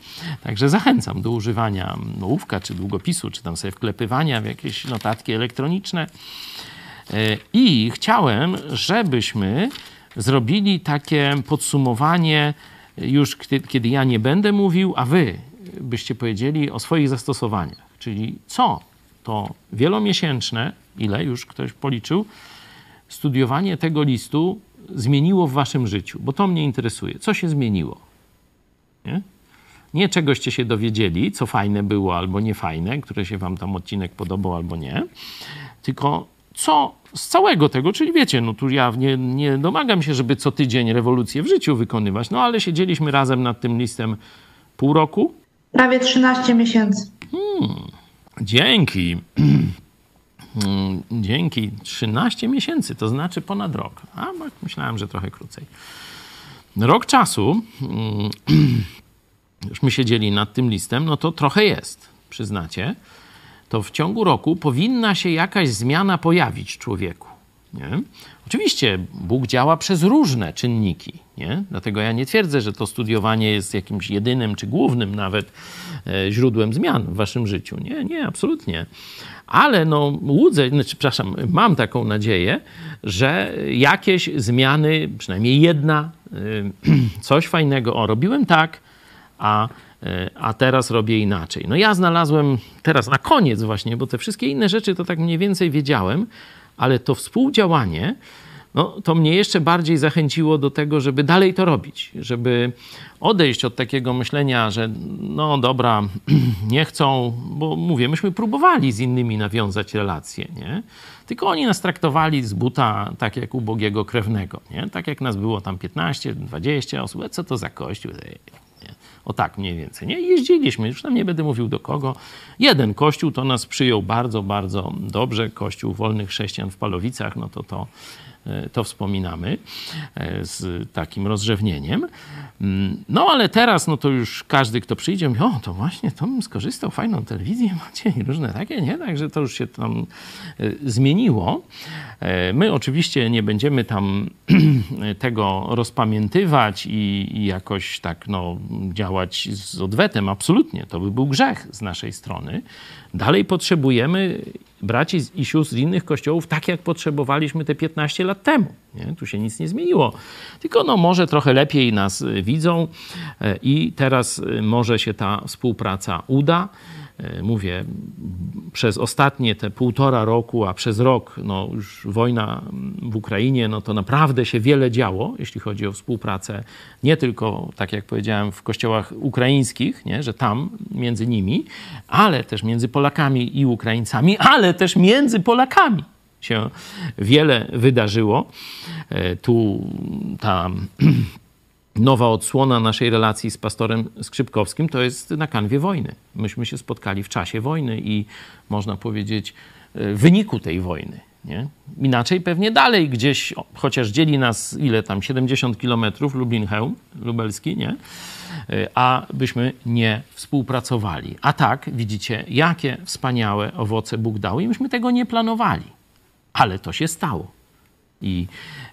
Także zachęcam do używania ołówka, czy długopisu, czy tam sobie wklepywania w jakieś notatki elektroniczne. E, I chciałem, żebyśmy zrobili takie podsumowanie już kie- kiedy ja nie będę mówił, a wy byście powiedzieli o swoich zastosowaniach. Czyli co to wielomiesięczne, ile już ktoś policzył, studiowanie tego listu zmieniło w waszym życiu? Bo to mnie interesuje. Co się zmieniło? Nie? Nie czegoście się dowiedzieli, co fajne było albo niefajne, które się wam tam odcinek podobał albo nie, tylko co z całego tego, czyli wiecie, no tu ja nie, nie domagam się, żeby co tydzień rewolucję w życiu wykonywać, no ale siedzieliśmy razem nad tym listem pół roku. Prawie 13 miesięcy. Dzięki. Mm, Dzięki. 13 miesięcy, to znaczy ponad rok. A myślałem, że trochę krócej. Rok czasu, mm, jużśmy siedzieli nad tym listem, no to trochę jest, przyznacie. To w ciągu roku powinna się jakaś zmiana pojawić człowieku. Nie? Oczywiście Bóg działa przez różne czynniki. Nie? Dlatego ja nie twierdzę, że to studiowanie jest jakimś jedynym czy głównym nawet e, źródłem zmian w waszym życiu. Nie, nie, absolutnie. Ale no łudzę, znaczy, przepraszam, mam taką nadzieję, że jakieś zmiany, przynajmniej jedna, y, coś fajnego, o robiłem tak, a, y, a teraz robię inaczej. No ja znalazłem teraz na koniec właśnie, bo te wszystkie inne rzeczy to tak mniej więcej wiedziałem, ale to współdziałanie, no, to mnie jeszcze bardziej zachęciło do tego, żeby dalej to robić, żeby odejść od takiego myślenia, że no dobra, nie chcą, bo mówię, myśmy próbowali z innymi nawiązać relacje, nie? Tylko oni nas traktowali z buta tak jak ubogiego krewnego, nie? Tak jak nas było tam 15, 20 osób, co to za kościół? O tak mniej więcej, nie? Jeździliśmy, już tam nie będę mówił do kogo. Jeden kościół to nas przyjął bardzo, bardzo dobrze, kościół wolnych chrześcijan w Palowicach, no to to, to wspominamy e, z takim rozrzewnieniem. Mm, No ale teraz, no to już każdy, kto przyjdzie, mówi, o, to właśnie, to bym skorzystał, fajną telewizję macie i różne takie, nie? Także to już się tam e, zmieniło. E, My oczywiście nie będziemy tam tego rozpamiętywać i, i jakoś tak, no, działać z odwetem, absolutnie. To by był grzech z naszej strony. Dalej potrzebujemy braci i sióstr z innych kościołów, tak jak potrzebowaliśmy te 15 lat temu. Nie? Tu się nic nie zmieniło. Tylko no, może trochę lepiej nas widzą e, i teraz y, może się ta współpraca uda. E, Mówię, przez ostatnie te półtora roku, a przez rok no, już wojna w Ukrainie, no to naprawdę się wiele działo, jeśli chodzi o współpracę, nie tylko, tak jak powiedziałem, w kościołach ukraińskich, nie, że tam między nimi, ale też między Polakami i Ukraińcami, ale też między Polakami. się wiele wydarzyło. E, Tu ta nowa odsłona naszej relacji z pastorem Skrzypkowskim to jest na kanwie wojny. Myśmy się spotkali w czasie wojny i można powiedzieć e, w wyniku tej wojny. Nie? Inaczej pewnie dalej gdzieś, chociaż dzieli nas ile tam, 70 kilometrów, Lublin-Chełm, lubelski, nie? Y, a byśmy nie współpracowali. A tak, widzicie, jakie wspaniałe owoce Bóg dał i myśmy tego nie planowali, ale to się stało. I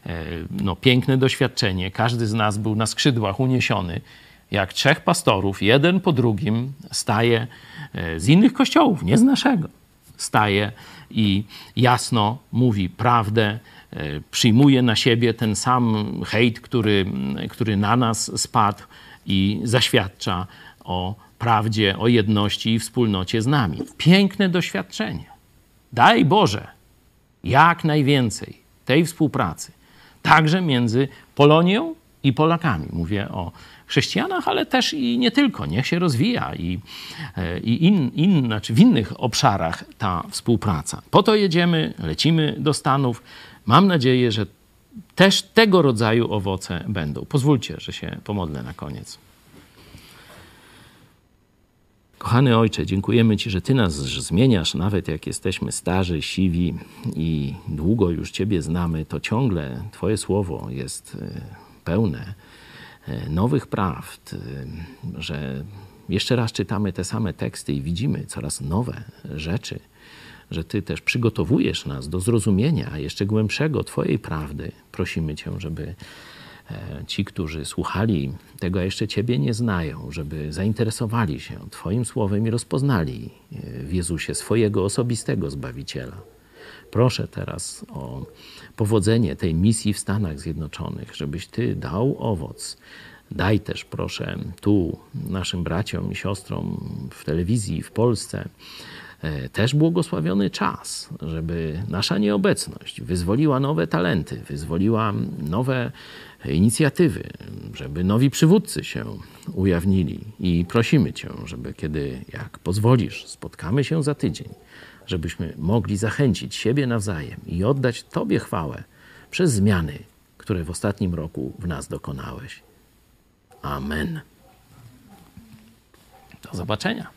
e, no, piękne doświadczenie. Każdy z nas był na skrzydłach uniesiony, jak trzech pastorów, jeden po drugim, staje e, z innych kościołów, nie z naszego. Staje i jasno mówi prawdę, e, przyjmuje na siebie ten sam hejt, który, który na nas spadł i zaświadcza o prawdzie, o jedności i wspólnocie z nami. Piękne doświadczenie. Daj Boże, jak najwięcej tej współpracy, także między Polonią i Polakami. Mówię o chrześcijanach, ale też i nie tylko. Niech się rozwija i, e, i in, in, znaczy w innych obszarach ta współpraca. Po to jedziemy, lecimy do Stanów. Mam nadzieję, że też tego rodzaju owoce będą. Pozwólcie, że się pomodlę na koniec. Kochany Ojcze, dziękujemy Ci, że Ty nas zmieniasz, nawet jak jesteśmy starzy, siwi i długo już Ciebie znamy, to ciągle Twoje słowo jest e, pełne e, nowych prawd, e, że jeszcze raz czytamy te same teksty i widzimy coraz nowe rzeczy, że Ty też przygotowujesz nas do zrozumienia jeszcze głębszego Twojej prawdy. Prosimy Cię, żeby ci, którzy słuchali tego, a jeszcze Ciebie nie znają, żeby zainteresowali się Twoim słowem i rozpoznali e, w Jezusie swojego osobistego Zbawiciela. Proszę teraz o powodzenie tej misji w Stanach Zjednoczonych, żebyś Ty dał owoc. Daj też, proszę, tu naszym braciom i siostrom w telewizji, w Polsce, e, też błogosławiony czas, żeby nasza nieobecność wyzwoliła nowe talenty, wyzwoliła nowe inicjatywy, żeby nowi przywódcy się ujawnili. I prosimy Cię, żeby kiedy, jak pozwolisz, spotkamy się za tydzień, żebyśmy mogli zachęcić siebie nawzajem i oddać Tobie chwałę przez zmiany, które w ostatnim roku w nas dokonałeś. Amen. Do zobaczenia.